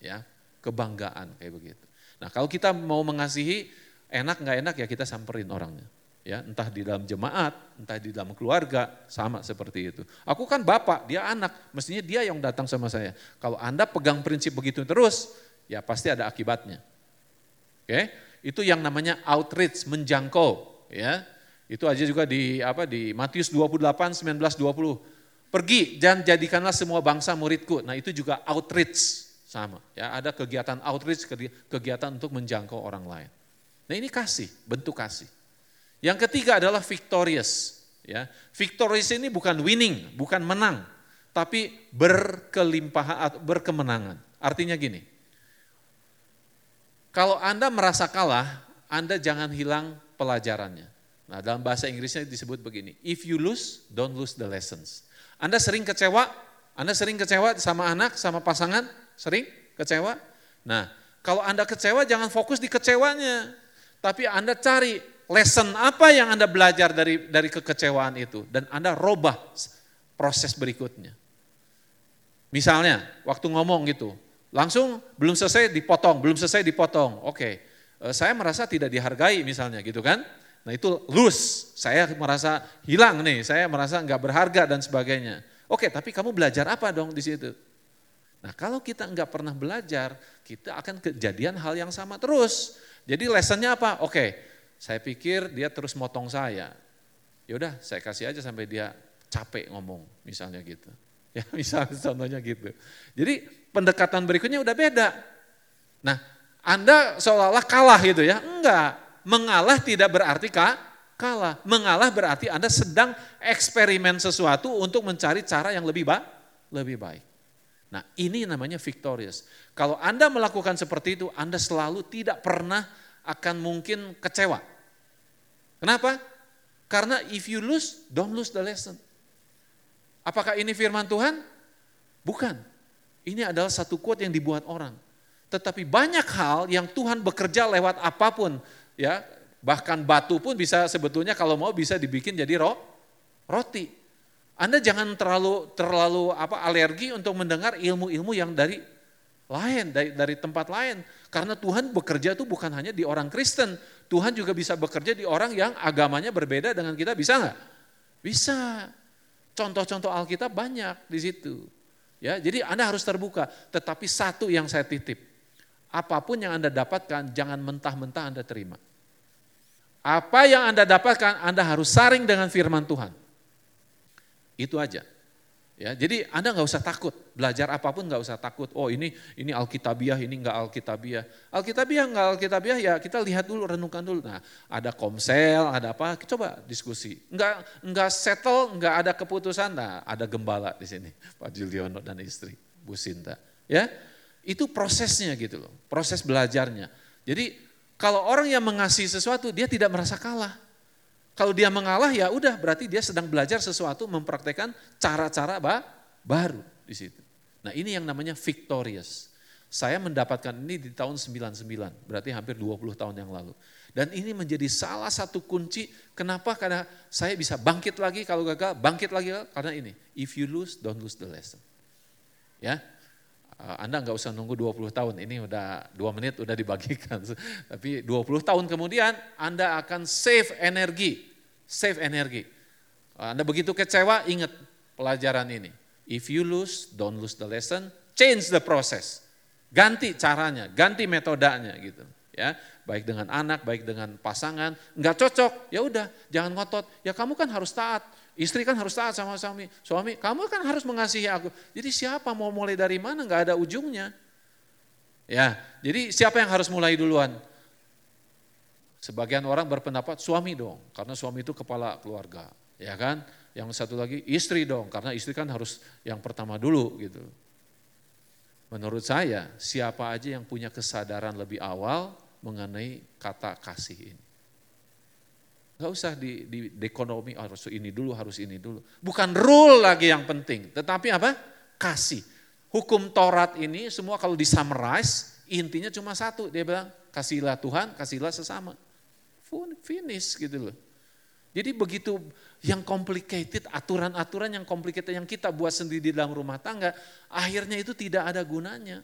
ya kebanggaan kayak begitu. Nah kalau kita mau mengasihi, enak nggak enak ya kita samperin orangnya. Ya, entah di dalam jemaat, entah di dalam keluarga, sama seperti itu. Aku kan bapak, dia anak, mestinya dia yang datang sama saya. Kalau Anda pegang prinsip begitu terus, ya pasti ada akibatnya. Oke, itu yang namanya outreach, menjangkau, ya. Itu aja juga di apa di Matius 28 19 20. Pergi dan jadikanlah semua bangsa muridku. Nah, itu juga outreach sama, ya. Ada kegiatan outreach, kegiatan untuk menjangkau orang lain. Nah, ini kasih, bentuk kasih. Yang ketiga adalah victorious, ya. Victorious ini bukan winning, bukan menang, tapi berkelimpahan berkemenangan. Artinya gini, kalau Anda merasa kalah, Anda jangan hilang pelajarannya. Nah dalam bahasa Inggrisnya disebut begini, if you lose, don't lose the lessons. Anda sering kecewa, Anda sering kecewa sama anak, sama pasangan, sering kecewa. Nah kalau Anda kecewa jangan fokus di kecewanya, tapi Anda cari lesson apa yang Anda belajar dari dari kekecewaan itu dan Anda robah proses berikutnya. Misalnya waktu ngomong gitu, Langsung belum selesai dipotong, belum selesai dipotong. Oke, eh, saya merasa tidak dihargai misalnya gitu kan. Nah itu lose, saya merasa hilang nih, saya merasa nggak berharga dan sebagainya. Oke, tapi kamu belajar apa dong di situ? Nah kalau kita nggak pernah belajar, kita akan kejadian hal yang sama terus. Jadi lessonnya apa? Oke, saya pikir dia terus motong saya. Yaudah, saya kasih aja sampai dia capek ngomong, misalnya gitu. [laughs] Ya, misalnya contohnya gitu. Jadi pendekatan berikutnya udah beda. Nah, Anda seolah-olah kalah gitu ya. Enggak, mengalah tidak berarti kah? kalah. Mengalah berarti Anda sedang eksperimen sesuatu untuk mencari cara yang lebih baik. Lebih baik. Nah ini namanya victorious. Kalau Anda melakukan seperti itu, Anda selalu tidak pernah akan mungkin kecewa. Kenapa? Karena if you lose, don't lose the lesson. Apakah ini firman Tuhan? Bukan. Ini adalah satu quote yang dibuat orang. Tetapi banyak hal yang Tuhan bekerja lewat apa pun, ya bahkan batu pun bisa sebetulnya kalau mau bisa dibikin jadi roh, roti. Anda jangan terlalu terlalu apa alergi untuk mendengar ilmu-ilmu yang dari lain dari dari tempat lain. Karena Tuhan bekerja itu bukan hanya di orang Kristen. Tuhan juga bisa bekerja di orang yang agamanya berbeda dengan kita. Bisa nggak? Bisa. Contoh-contoh Alkitab banyak di situ. Ya, jadi Anda harus terbuka. Tetapi satu yang saya titip, apa pun yang Anda dapatkan jangan mentah-mentah Anda terima. Apa yang Anda dapatkan Anda harus saring dengan firman Tuhan. Itu aja. Ya, jadi Anda nggak usah takut, belajar apa pun nggak usah takut. Oh ini ini alkitabiah, ini nggak alkitabiah. Alkitabiah nggak alkitabiah ya kita lihat dulu, renungkan dulu. Nah ada komsel, ada apa, coba diskusi. Nggak nggak settle, nggak ada keputusan. Nah ada gembala di sini, Pak Juliono dan istri, Bu Sinta. Ya itu prosesnya gitu loh, proses belajarnya. Jadi kalau orang yang mengasihi sesuatu dia tidak merasa kalah. Kalau dia mengalah ya udah berarti dia sedang belajar sesuatu mempraktekkan cara-cara baru di situ. Nah ini yang namanya victorious. Saya mendapatkan ini di tahun 99, berarti hampir 20 tahun yang lalu. Dan ini menjadi salah satu kunci kenapa karena saya bisa bangkit lagi kalau gagal, bangkit lagi karena ini. If you lose, don't lose the lesson. Ya, anda nggak usah nunggu 20 tahun, ini udah dua menit udah dibagikan. [laughs] Tapi 20 tahun kemudian Anda akan save energi save energi. Anda begitu kecewa, ingat pelajaran ini. If you lose, don't lose the lesson, change the process. Ganti caranya, ganti metodenya gitu. Ya, baik dengan anak, baik dengan pasangan, nggak cocok, ya udah, jangan ngotot. Ya kamu kan harus taat, istri kan harus taat sama suami, suami kamu kan harus mengasihi aku. Jadi siapa mau mulai dari mana? Nggak ada ujungnya. Ya, jadi siapa yang harus mulai duluan? Sebagian orang berpendapat suami dong, karena suami itu kepala keluarga, ya kan? Yang satu lagi istri dong, karena istri kan harus yang pertama dulu gitu. Menurut saya, siapa aja yang punya kesadaran lebih awal mengenai kata kasih ini. Gak usah di, di, di ekonomi, oh, harus ini dulu, harus ini dulu. Bukan rule lagi yang penting, tetapi apa? Kasih. Hukum Taurat ini semua kalau di summarize, intinya cuma satu, dia bilang Kasihlah Tuhan, kasihlah sesama. Finish gitu loh. Jadi begitu yang complicated, aturan-aturan yang complicated yang kita buat sendiri di dalam rumah tangga, akhirnya itu tidak ada gunanya.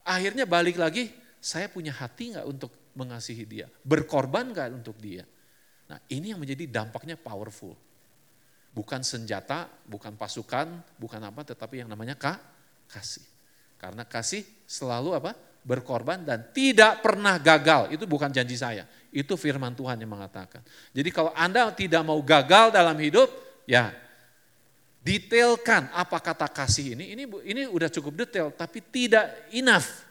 Akhirnya balik lagi, saya punya hati nggak untuk mengasihi dia? Berkorban nggak untuk dia? Nah ini yang menjadi dampaknya powerful. Bukan senjata, bukan pasukan, bukan apa, tetapi yang namanya kak, kasih. Karena kasih selalu apa? Berkorban dan tidak pernah gagal. Itu bukan janji saya. Itu firman Tuhan yang mengatakan. Jadi kalau Anda tidak mau gagal dalam hidup, ya detailkan apa kata kasih ini. Ini ini udah cukup detail, tapi tidak enough.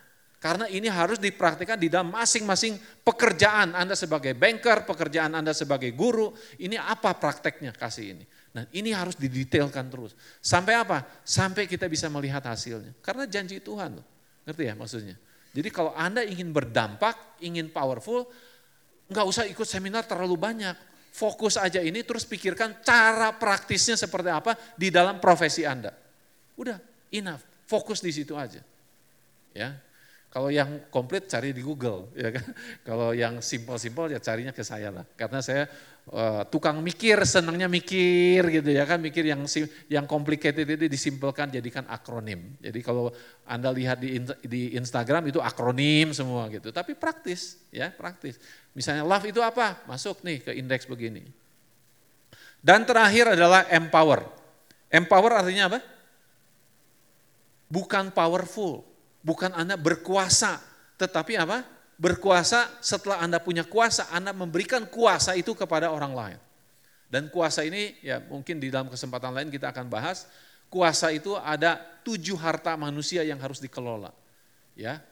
Karena ini harus dipraktikkan di dalam masing-masing pekerjaan Anda sebagai banker, pekerjaan Anda sebagai guru. Ini apa prakteknya kasih ini? Nah ini harus didetailkan terus. Sampai apa? Sampai kita bisa melihat hasilnya. Karena janji Tuhan. Ngerti ya maksudnya? Jadi kalau Anda ingin berdampak, ingin powerful, nggak usah ikut seminar terlalu banyak. Fokus aja ini terus pikirkan cara praktisnya seperti apa di dalam profesi Anda. Udah, enough. Fokus di situ aja. Ya, kalau yang komplit cari di Google, ya kan. [laughs] Kalau yang simpel-simpel ya carinya ke saya lah. Karena saya uh, tukang mikir, senangnya mikir gitu ya kan, mikir yang yang complicated itu disimpelkan jadikan akronim. Jadi kalau anda lihat di di Instagram itu akronim semua gitu. Tapi praktis, ya praktis. Misalnya love itu apa? Masuk nih ke indeks begini. Dan terakhir adalah empower. Empower artinya apa? Bukan powerful bukan Anda berkuasa, tetapi apa? Berkuasa setelah Anda punya kuasa, Anda memberikan kuasa itu kepada orang lain. Dan kuasa ini ya mungkin di dalam kesempatan lain kita akan bahas, kuasa itu ada tujuh harta manusia yang harus dikelola. Ya,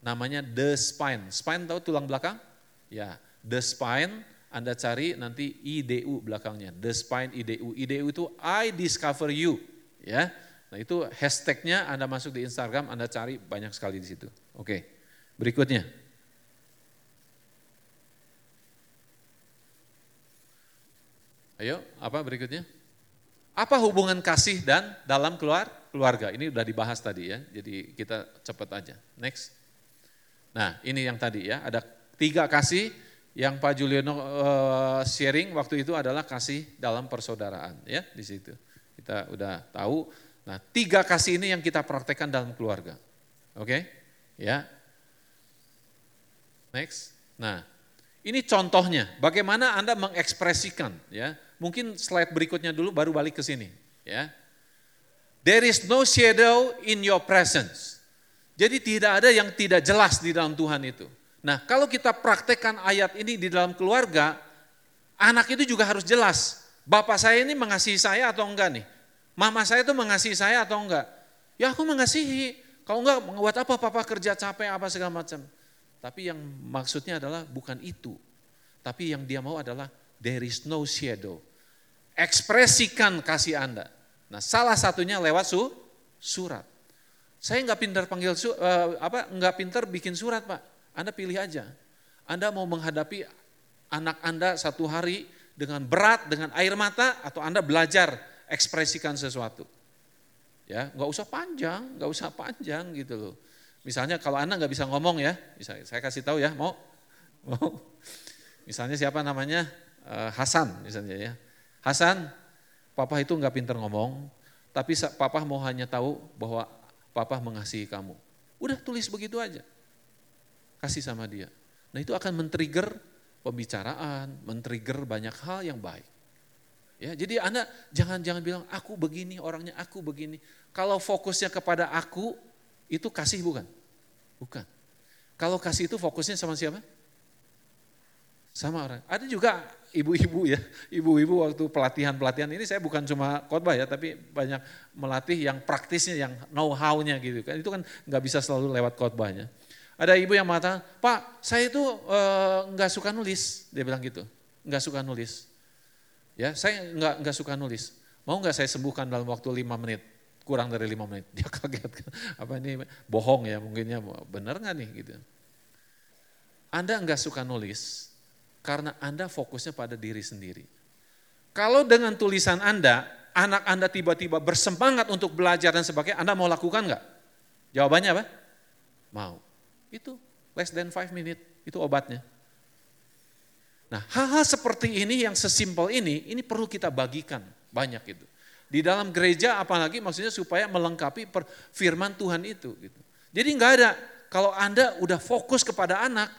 namanya the spine. Spine tahu tulang belakang? Ya, the spine Anda cari nanti IDU belakangnya. The spine IDU. IDU itu I discover you. Ya, Nah itu hashtagnya Anda masuk di Instagram, Anda cari banyak sekali di situ. Oke, berikutnya. Ayo, apa berikutnya? Apa hubungan kasih dan dalam keluar keluarga? Ini udah dibahas tadi ya, jadi kita cepat aja. Next. Nah ini yang tadi ya, ada tiga kasih yang Pak Juliono uh, sharing waktu itu adalah kasih dalam persaudaraan ya di situ. Kita udah tahu Nah, tiga kasih ini yang kita praktekkan dalam keluarga. Oke? Okay? Ya. Next. Nah, ini contohnya bagaimana Anda mengekspresikan ya. Mungkin slide berikutnya dulu baru balik ke sini, ya. There is no shadow in your presence. Jadi tidak ada yang tidak jelas di dalam Tuhan itu. Nah, kalau kita praktekkan ayat ini di dalam keluarga, anak itu juga harus jelas. Bapak saya ini mengasihi saya atau enggak nih? Mama saya itu mengasihi saya atau enggak? Ya aku mengasihi. Kalau enggak, buat apa papa kerja capek apa segala macam. Tapi yang maksudnya adalah bukan itu. Tapi yang dia mau adalah there is no shadow. Ekspresikan kasih Anda. Nah salah satunya lewat su, surat. Saya enggak pintar panggil su, uh, apa enggak pintar bikin surat pak. Anda pilih aja. Anda mau menghadapi anak Anda satu hari dengan berat, dengan air mata, atau Anda belajar ekspresikan sesuatu. Ya, nggak usah panjang, nggak usah panjang gitu loh. Misalnya kalau anak nggak bisa ngomong ya, bisa saya kasih tahu ya, mau, mau. Misalnya siapa namanya uh, Hasan misalnya ya, Hasan, papa itu nggak pinter ngomong, tapi papa mau hanya tahu bahwa papa mengasihi kamu. Udah tulis begitu aja, kasih sama dia. Nah itu akan men-trigger pembicaraan, men-trigger banyak hal yang baik. Ya, jadi Anda jangan jangan bilang aku begini orangnya, aku begini. Kalau fokusnya kepada aku, itu kasih bukan? Bukan. Kalau kasih itu fokusnya sama siapa? Sama orang. Ada juga ibu-ibu ya, ibu-ibu waktu pelatihan-pelatihan ini saya bukan cuma khotbah ya, tapi banyak melatih yang praktisnya, yang know-how-nya gitu kan. Itu kan nggak bisa selalu lewat khotbahnya. Ada ibu yang mengatakan, Pak saya itu eh, nggak e, suka nulis, dia bilang gitu, nggak suka nulis. Ya, saya nggak nggak suka nulis. Mau nggak saya sembuhkan dalam waktu lima menit? Kurang dari lima menit. [laughs] Dia kaget. Apa ini bohong ya mungkinnya. Benar nggak nih gitu. Anda nggak suka nulis karena Anda fokusnya pada diri sendiri. Kalau dengan tulisan Anda, anak Anda tiba-tiba bersemangat untuk belajar dan sebagainya, Anda mau lakukan nggak? Jawabannya apa? Mau. Itu less than 5 minute, itu obatnya. Nah, hal-hal seperti ini yang sesimpel ini, ini perlu kita bagikan banyak itu. Di dalam gereja apalagi maksudnya supaya melengkapi firman Tuhan itu. Gitu. Jadi nggak ada, kalau Anda udah fokus kepada anak,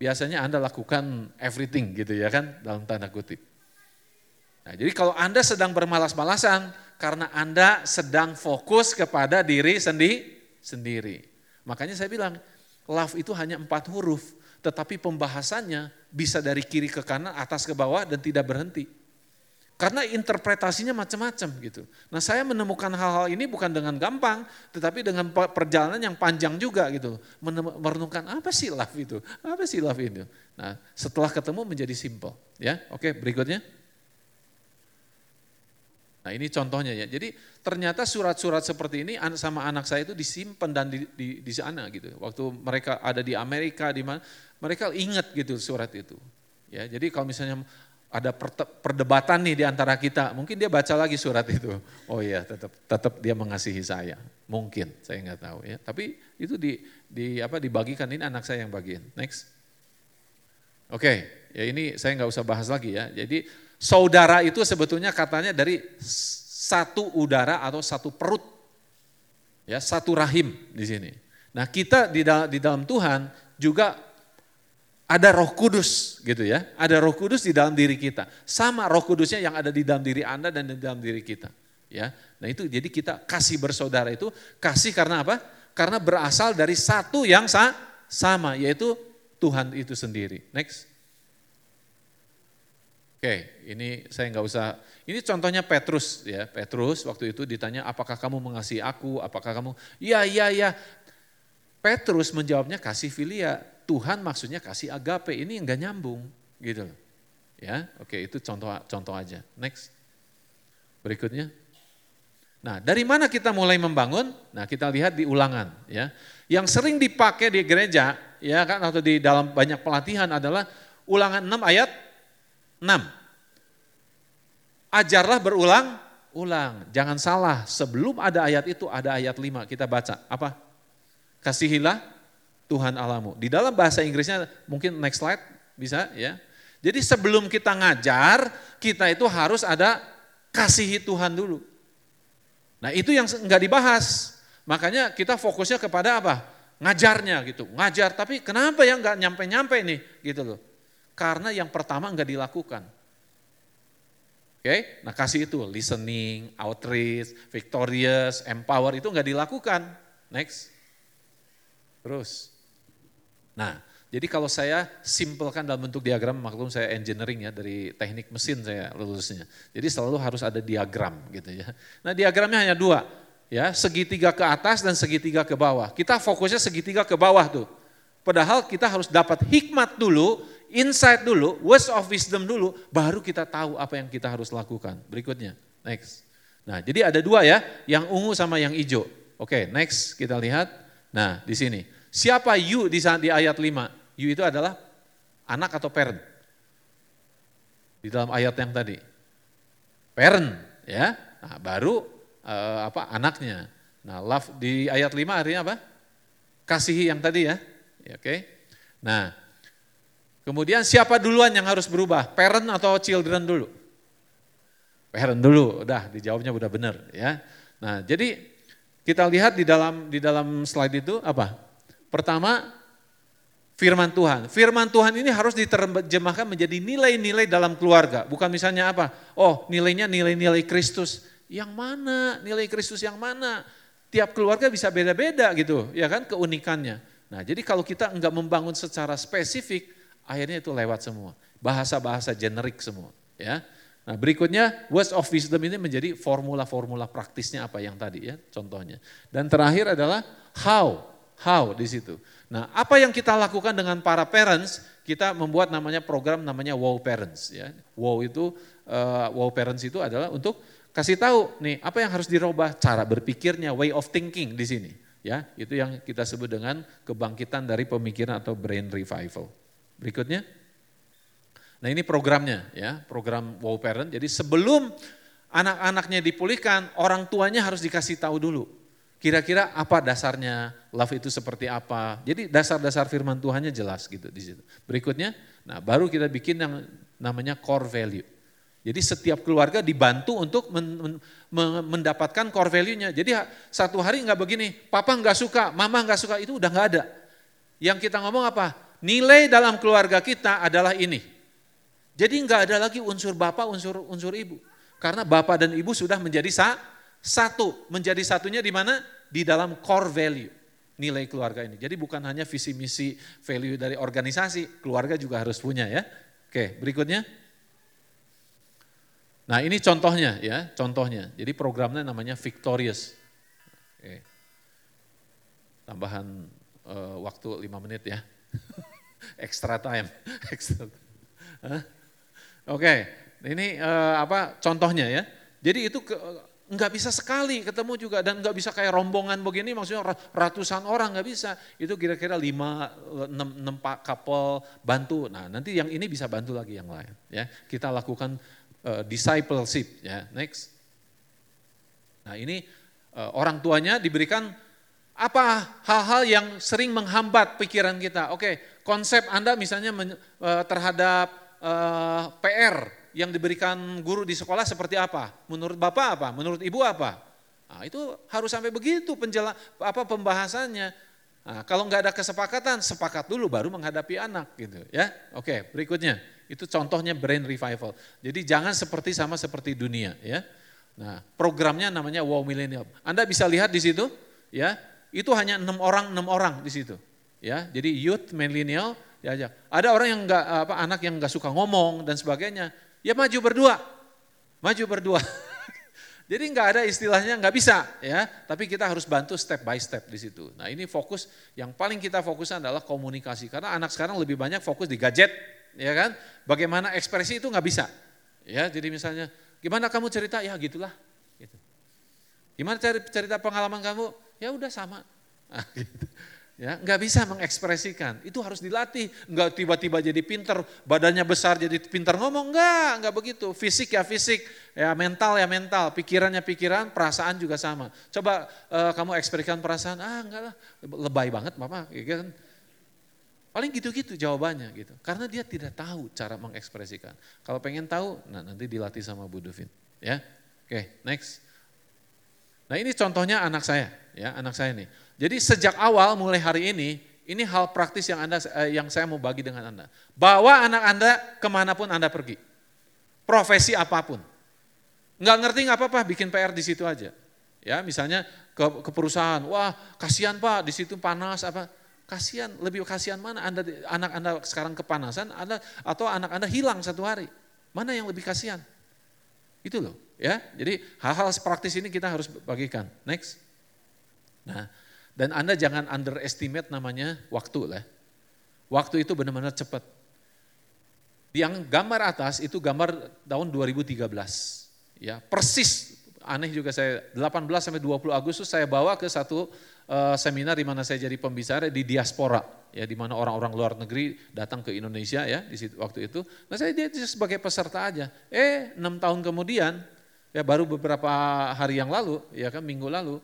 biasanya Anda lakukan everything gitu ya kan, dalam tanda kutip. Nah, jadi kalau Anda sedang bermalas-malasan, karena Anda sedang fokus kepada diri sendi sendiri. Makanya saya bilang, love itu hanya empat huruf, tetapi pembahasannya bisa dari kiri ke kanan, atas ke bawah dan tidak berhenti. Karena interpretasinya macam-macam gitu. Nah saya menemukan hal-hal ini bukan dengan gampang, tetapi dengan perjalanan yang panjang juga gitu. Merenungkan apa sih love itu, apa sih love itu. Nah setelah ketemu menjadi simple. Ya, oke berikutnya. Nah ini contohnya ya. Jadi ternyata surat-surat seperti ini sama anak saya itu disimpan dan di, di, di sana gitu. Waktu mereka ada di Amerika di mana, mereka ingat gitu surat itu. Ya, jadi kalau misalnya ada perdebatan nih di antara kita, mungkin dia baca lagi surat itu. Oh iya, tetap tetap dia mengasihi saya. Mungkin, saya nggak tahu ya. Tapi itu di di apa dibagikan ini anak saya yang bagian. Next. Oke, okay, ya ini saya nggak usah bahas lagi ya. Jadi Saudara itu sebetulnya katanya dari satu udara atau satu perut. Ya, satu rahim di sini. Nah, kita di dalam, di dalam Tuhan juga ada Roh Kudus gitu ya. Ada Roh Kudus di dalam diri kita. Sama Roh Kudusnya yang ada di dalam diri Anda dan di dalam diri kita. Ya. Nah, itu jadi kita kasih bersaudara itu kasih karena apa? Karena berasal dari satu yang sama yaitu Tuhan itu sendiri. Next. Oke, ini saya nggak usah. Ini contohnya Petrus ya. Petrus waktu itu ditanya, apakah kamu mengasihi aku? Apakah kamu? Iya, iya, iya. Petrus menjawabnya kasih filia. Tuhan maksudnya kasih agape. Ini nggak nyambung, gitu Ya, oke itu contoh contoh aja. Next. Berikutnya. Nah, dari mana kita mulai membangun? Nah, kita lihat di ulangan ya. Yang sering dipakai di gereja ya kan atau di dalam banyak pelatihan adalah ulangan 6 ayat 6. Ajarlah berulang-ulang. Jangan salah, sebelum ada ayat itu ada ayat 5. Kita baca, apa? Kasihilah Tuhan alamu. Di dalam bahasa Inggrisnya mungkin next slide bisa ya. Jadi sebelum kita ngajar, kita itu harus ada kasihi Tuhan dulu. Nah itu yang enggak dibahas. Makanya kita fokusnya kepada apa? Ngajarnya gitu. Ngajar, tapi kenapa ya enggak nyampe-nyampe nih gitu loh. Karena yang pertama enggak dilakukan. Oke, okay? nah kasih itu listening, outreach, victorious, empower itu enggak dilakukan. Next. Terus. Nah, jadi kalau saya simpelkan dalam bentuk diagram, maklum saya engineering ya dari teknik mesin saya lulusnya. Jadi selalu harus ada diagram gitu ya. Nah diagramnya hanya dua, ya segitiga ke atas dan segitiga ke bawah. Kita fokusnya segitiga ke bawah tuh. Padahal kita harus dapat hikmat dulu, insight dulu, words of wisdom dulu, baru kita tahu apa yang kita harus lakukan. Berikutnya, next. Nah, jadi ada dua ya, yang ungu sama yang hijau. Oke, next kita lihat. Nah, di sini. Siapa you di, di ayat 5? You itu adalah anak atau parent? Di dalam ayat yang tadi. Parent, ya. Nah, baru uh, apa anaknya. Nah, love di ayat 5 artinya apa? Kasihi yang tadi ya. ya Oke. Okay. Nah, Kemudian siapa duluan yang harus berubah? Parent atau children dulu? Parent dulu, udah dijawabnya udah benar ya. Nah, jadi kita lihat di dalam di dalam slide itu apa? Pertama, firman Tuhan. Firman Tuhan ini harus diterjemahkan menjadi nilai-nilai dalam keluarga. Bukan misalnya apa? Oh, nilainya nilai-nilai Kristus. Yang mana? Nilai Kristus yang mana? Tiap keluarga bisa beda-beda gitu, ya kan keunikannya. Nah, jadi kalau kita enggak membangun secara spesifik, akhirnya itu lewat semua. Bahasa-bahasa generik semua. Ya. Nah berikutnya words of wisdom ini menjadi formula-formula praktisnya apa yang tadi ya contohnya. Dan terakhir adalah how, how di situ. Nah apa yang kita lakukan dengan para parents, kita membuat namanya program namanya wow parents ya. Wow itu uh, wow parents itu adalah untuk kasih tahu nih apa yang harus dirubah cara berpikirnya, way of thinking di sini. Ya, itu yang kita sebut dengan kebangkitan dari pemikiran atau brain revival. Berikutnya. Nah ini programnya ya, program Wow Parent. Jadi sebelum anak-anaknya dipulihkan, orang tuanya harus dikasih tahu dulu. Kira-kira apa dasarnya? Love itu seperti apa? Jadi dasar-dasar firman Tuhannya jelas gitu di situ. Berikutnya, nah baru kita bikin yang namanya core value. Jadi setiap keluarga dibantu untuk men, men, mendapatkan core value-nya. Jadi satu hari nggak begini, papa nggak suka, mama nggak suka, itu udah nggak ada. Yang kita ngomong apa? Nilai dalam keluarga kita adalah ini. Jadi nggak ada lagi unsur bapak, unsur unsur ibu. Karena bapak dan ibu sudah menjadi sa, satu. Menjadi satunya di mana? Di dalam core value nilai keluarga ini. Jadi bukan hanya visi misi value dari organisasi, keluarga juga harus punya ya. Oke, berikutnya. Nah ini contohnya ya, contohnya. Jadi programnya namanya Victorious. Oke. Tambahan uh, waktu 5 menit ya. [laughs] Extra time. [laughs] Extra. Oke, ini uh, apa contohnya ya. Jadi itu nggak bisa sekali ketemu juga dan nggak bisa kayak rombongan begini maksudnya ratusan orang nggak bisa itu kira-kira lima enam enam pak couple bantu nah nanti yang ini bisa bantu lagi yang lain ya kita lakukan uh, discipleship ya next nah ini uh, orang tuanya diberikan apa hal-hal yang sering menghambat pikiran kita oke konsep anda misalnya uh, terhadap uh, PR yang diberikan guru di sekolah seperti apa? Menurut Bapak apa? Menurut Ibu apa? Nah, itu harus sampai begitu penjela, apa pembahasannya. Nah, kalau nggak ada kesepakatan, sepakat dulu baru menghadapi anak gitu ya. Oke, berikutnya. Itu contohnya brain revival. Jadi jangan seperti sama seperti dunia ya. Nah, programnya namanya Wow Millennium. Anda bisa lihat di situ ya. Itu hanya enam orang, enam orang di situ. Ya, jadi youth millennial diajak. Ada orang yang nggak apa anak yang nggak suka ngomong dan sebagainya. Ya maju berdua, maju berdua. [laughs] Jadi nggak ada istilahnya nggak bisa ya, tapi kita harus bantu step by step di situ. Nah ini fokus yang paling kita fokuskan adalah komunikasi karena anak sekarang lebih banyak fokus di gadget, ya kan? Bagaimana ekspresi itu nggak bisa, ya. Jadi misalnya gimana kamu cerita ya gitulah, gitu. Gimana cerita pengalaman kamu? Ya udah sama. Nah, [laughs] gitu. Ya nggak bisa mengekspresikan. Itu harus dilatih. Nggak tiba-tiba jadi pinter badannya besar jadi pinter ngomong. Nggak nggak begitu. Fisik ya fisik. Ya mental ya mental. Pikirannya pikiran perasaan juga sama. Coba uh, kamu ekspresikan perasaan ah enggak lah. Lebay banget mama gitu kan? Paling gitu-gitu jawabannya gitu. Karena dia tidak tahu cara mengekspresikan. Kalau pengen tahu nah nanti dilatih sama Bu Duvin ya? Oke okay, next nah ini contohnya anak saya ya anak saya nih jadi sejak awal mulai hari ini, ini hal praktis yang anda eh, yang saya mau bagi dengan anda. Bawa anak anda ke mana pun anda pergi, profesi apa pun. Nggak ngerti nggak apa-apa, bikin PR di situ aja. Ya, misalnya ke, ke perusahaan, wah kasihan pak di situ panas apa? Kasihan, lebih kasihan mana anda anak anda sekarang kepanasan, anda atau anak anda hilang satu hari, mana yang lebih kasihan? Itu loh, ya. Jadi hal-hal praktis ini kita harus bagikan. Next. Nah, dan Anda jangan underestimate namanya waktu lah. Waktu itu benar-benar cepat. Yang gambar atas itu gambar tahun 2013. Ya, persis aneh juga saya 18 sampai 20 Agustus saya bawa ke satu uh, seminar di mana saya jadi pembicara di diaspora ya di mana orang-orang luar negeri datang ke Indonesia ya di situ waktu itu. Nah saya dia sebagai peserta aja. Eh enam tahun kemudian ya baru beberapa hari yang lalu ya kan minggu lalu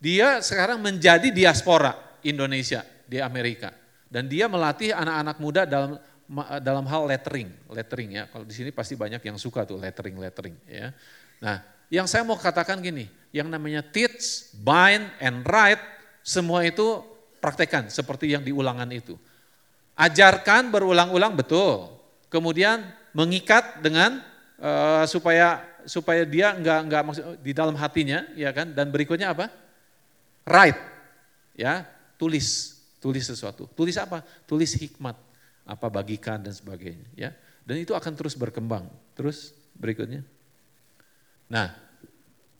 dia sekarang menjadi diaspora Indonesia di Amerika dan dia melatih anak-anak muda dalam dalam hal lettering, lettering ya. Kalau di sini pasti banyak yang suka tuh lettering, lettering ya. Nah, yang saya mau katakan gini, yang namanya teach, bind, and write, semua itu praktekan seperti yang di ulangan itu. Ajarkan berulang-ulang betul, kemudian mengikat dengan uh, supaya supaya dia enggak enggak maksud di dalam hatinya, ya kan? Dan berikutnya apa? Write, ya, tulis, tulis sesuatu. Tulis apa? Tulis hikmat, apa bagikan dan sebagainya, ya. Dan itu akan terus berkembang. Terus berikutnya. Nah,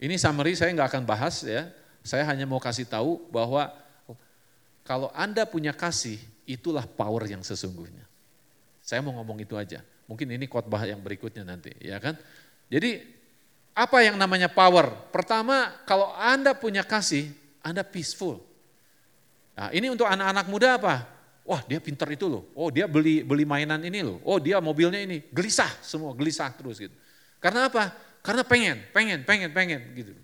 ini summary saya nggak akan bahas ya. Saya hanya mau kasih tahu bahwa kalau Anda punya kasih, itulah power yang sesungguhnya. Saya mau ngomong itu aja. Mungkin ini khotbah yang berikutnya nanti, ya kan? Jadi apa yang namanya power? Pertama, kalau Anda punya kasih, anda peaceful. Nah, ini untuk anak-anak muda apa? Wah dia pinter itu loh, oh dia beli beli mainan ini loh, oh dia mobilnya ini, gelisah semua, gelisah terus gitu. Karena apa? Karena pengen, pengen, pengen, pengen gitu.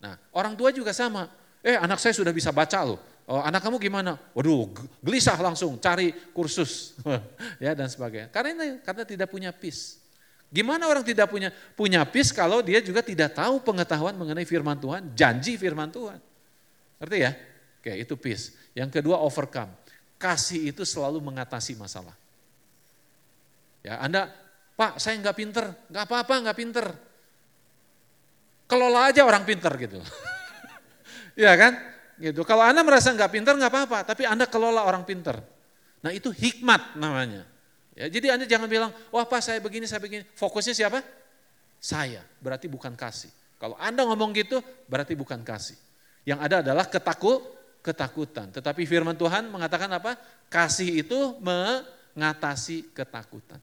Nah orang tua juga sama, Eh anak saya sudah bisa baca loh. Oh, anak kamu gimana? Waduh, gelisah langsung cari kursus [laughs] ya dan sebagainya. Karena ini karena tidak punya peace. Gimana orang tidak punya punya peace kalau dia juga tidak tahu pengetahuan mengenai firman Tuhan, janji firman Tuhan. Ngerti ya? Oke, itu peace. Yang kedua overcome. Kasih itu selalu mengatasi masalah. Ya, Anda, Pak, saya nggak pinter, nggak apa-apa, nggak pinter. Kelola aja orang pinter gitu. [laughs] Iya kan? Gitu. Kalau Anda merasa nggak pinter nggak apa-apa, tapi Anda kelola orang pinter. Nah itu hikmat namanya. Ya, jadi Anda jangan bilang, wah Pak saya begini, saya begini. Fokusnya siapa? Saya, berarti bukan kasih. Kalau Anda ngomong gitu, berarti bukan kasih. Yang ada adalah ketakut, ketakutan. Tetapi firman Tuhan mengatakan apa? Kasih itu mengatasi ketakutan.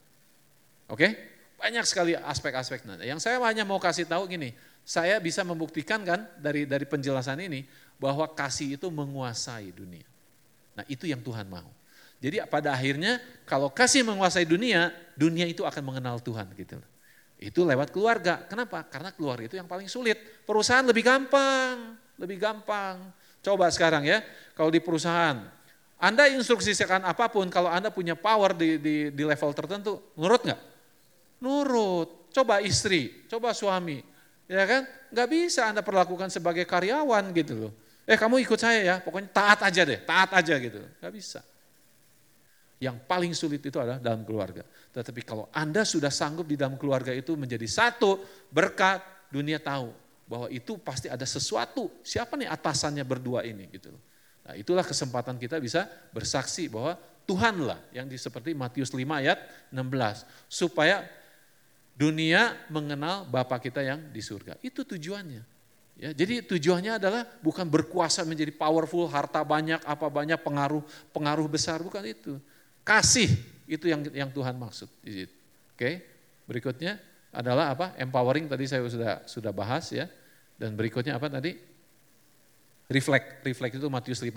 Oke? Banyak sekali aspek-aspek. Yang saya hanya mau kasih tahu gini, saya bisa membuktikan kan dari dari penjelasan ini bahwa kasih itu menguasai dunia. Nah itu yang Tuhan mau. Jadi pada akhirnya kalau kasih menguasai dunia, dunia itu akan mengenal Tuhan gitu. Itu lewat keluarga. Kenapa? Karena keluarga itu yang paling sulit. Perusahaan lebih gampang, lebih gampang. Coba sekarang ya, kalau di perusahaan, Anda instruksikan apa pun, kalau Anda punya power di, di, di level tertentu, nurut nggak? Nurut. Coba istri, coba suami, Ya kan? Nggak bisa Anda perlakukan sebagai karyawan gitu loh. Eh kamu ikut saya ya, pokoknya taat aja deh, taat aja gitu. Nggak bisa. Yang paling sulit itu adalah dalam keluarga. Tetapi kalau Anda sudah sanggup di dalam keluarga itu menjadi satu, berkat, dunia tahu bahwa itu pasti ada sesuatu. Siapa nih atasannya berdua ini gitu. Nah itulah kesempatan kita bisa bersaksi bahwa Tuhanlah yang di, seperti Matius 5 ayat 16. Supaya dunia mengenal Bapa kita yang di surga. Itu tujuannya. Ya, jadi tujuannya adalah bukan berkuasa menjadi powerful, harta banyak, apa banyak, pengaruh pengaruh besar, bukan itu. Kasih itu yang yang Tuhan maksud. Oke, berikutnya adalah apa? Empowering tadi saya sudah sudah bahas ya. Dan berikutnya apa tadi? Reflect, reflect itu Matius 5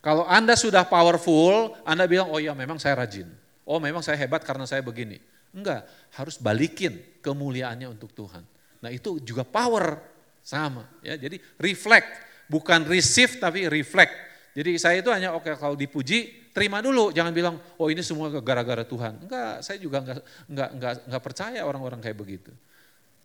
Kalau Anda sudah powerful, Anda bilang, oh ya memang saya rajin. Oh memang saya hebat karena saya begini. Enggak, harus balikin kemuliaannya untuk Tuhan. Nah itu juga power sama ya. Jadi reflect, bukan receive tapi reflect. Jadi saya itu hanya oke okay, kalau dipuji terima dulu, jangan bilang oh ini semua gara-gara Tuhan. Enggak, saya juga enggak enggak enggak enggak percaya orang-orang kayak begitu.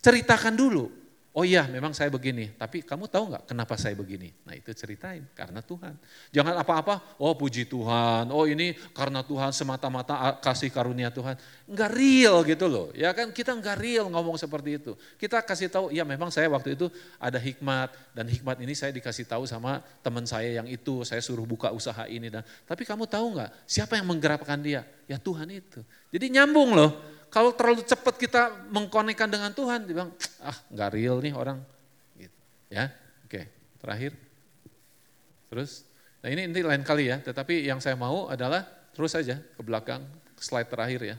Ceritakan dulu, Oh iya memang saya begini, tapi kamu tahu nggak kenapa saya begini? Nah itu ceritain, karena Tuhan. Jangan apa-apa, oh puji Tuhan, oh ini karena Tuhan semata-mata kasih karunia Tuhan. Enggak real gitu loh, ya kan kita enggak real ngomong seperti itu. Kita kasih tahu, ya memang saya waktu itu ada hikmat, dan hikmat ini saya dikasih tahu sama teman saya yang itu, saya suruh buka usaha ini. dan Tapi kamu tahu nggak, siapa yang menggerakkan dia? Ya Tuhan itu. Jadi nyambung loh, kalau terlalu cepat kita mengkonekkan dengan Tuhan, dia bilang, ah nggak real nih orang. Gitu. Ya, oke. Terakhir, terus, nah ini ini lain kali ya. Tetapi yang saya mau adalah terus saja ke belakang, slide terakhir ya.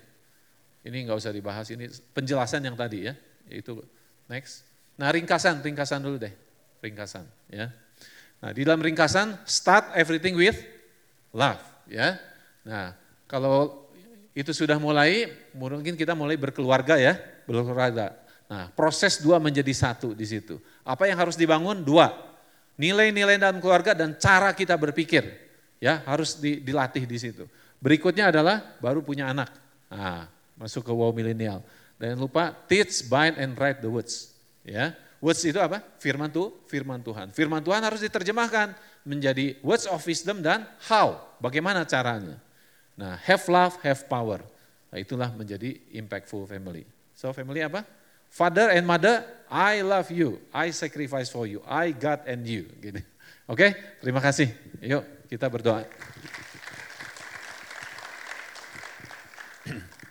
Ini nggak usah dibahas, ini penjelasan yang tadi ya, yaitu next. Nah ringkasan, ringkasan dulu deh, ringkasan ya. Nah di dalam ringkasan, start everything with love ya. Nah kalau itu sudah mulai, mungkin kita mulai berkeluarga ya, berkeluarga. Nah, proses dua menjadi satu di situ. Apa yang harus dibangun? Dua. Nilai-nilai dalam keluarga dan cara kita berpikir. Ya, harus di, dilatih di situ. Berikutnya adalah baru punya anak. Nah, masuk ke wow milenial. Dan lupa teach, bind and write the words. Ya, words itu apa? Firman tuh, firman Tuhan. Firman Tuhan harus diterjemahkan menjadi words of wisdom dan how. Bagaimana caranya? Nah, have love, have power. Nah, itulah menjadi impactful family. So family apa? Father and mother, I love you, I sacrifice for you, I God and you. Gitu. Oke, okay? terima kasih. Yuk kita berdoa.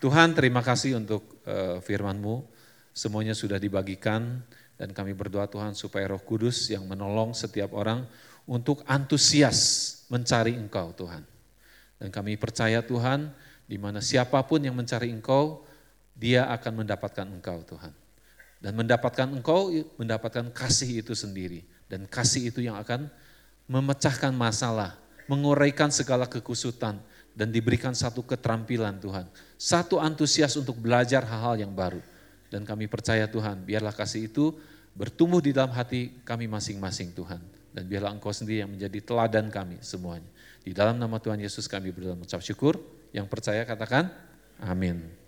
Tuhan terima kasih untuk uh, firman-Mu. Semuanya sudah dibagikan dan kami berdoa Tuhan supaya Roh Kudus yang menolong setiap orang untuk antusias mencari Engkau Tuhan. Dan kami percaya Tuhan, di mana siapa pun yang mencari Engkau, dia akan mendapatkan Engkau Tuhan. Dan mendapatkan Engkau, mendapatkan kasih itu sendiri. Dan kasih itu yang akan memecahkan masalah, menguraikan segala kekusutan, dan diberikan satu keterampilan Tuhan. Satu antusias untuk belajar hal-hal yang baru. Dan kami percaya Tuhan, biarlah kasih itu bertumbuh di dalam hati kami masing-masing Tuhan. dan biarlah Engkau sendiri yang menjadi teladan kami semuanya. Di dalam nama Tuhan Yesus kami berdoa mengucap syukur, yang percaya katakan amin.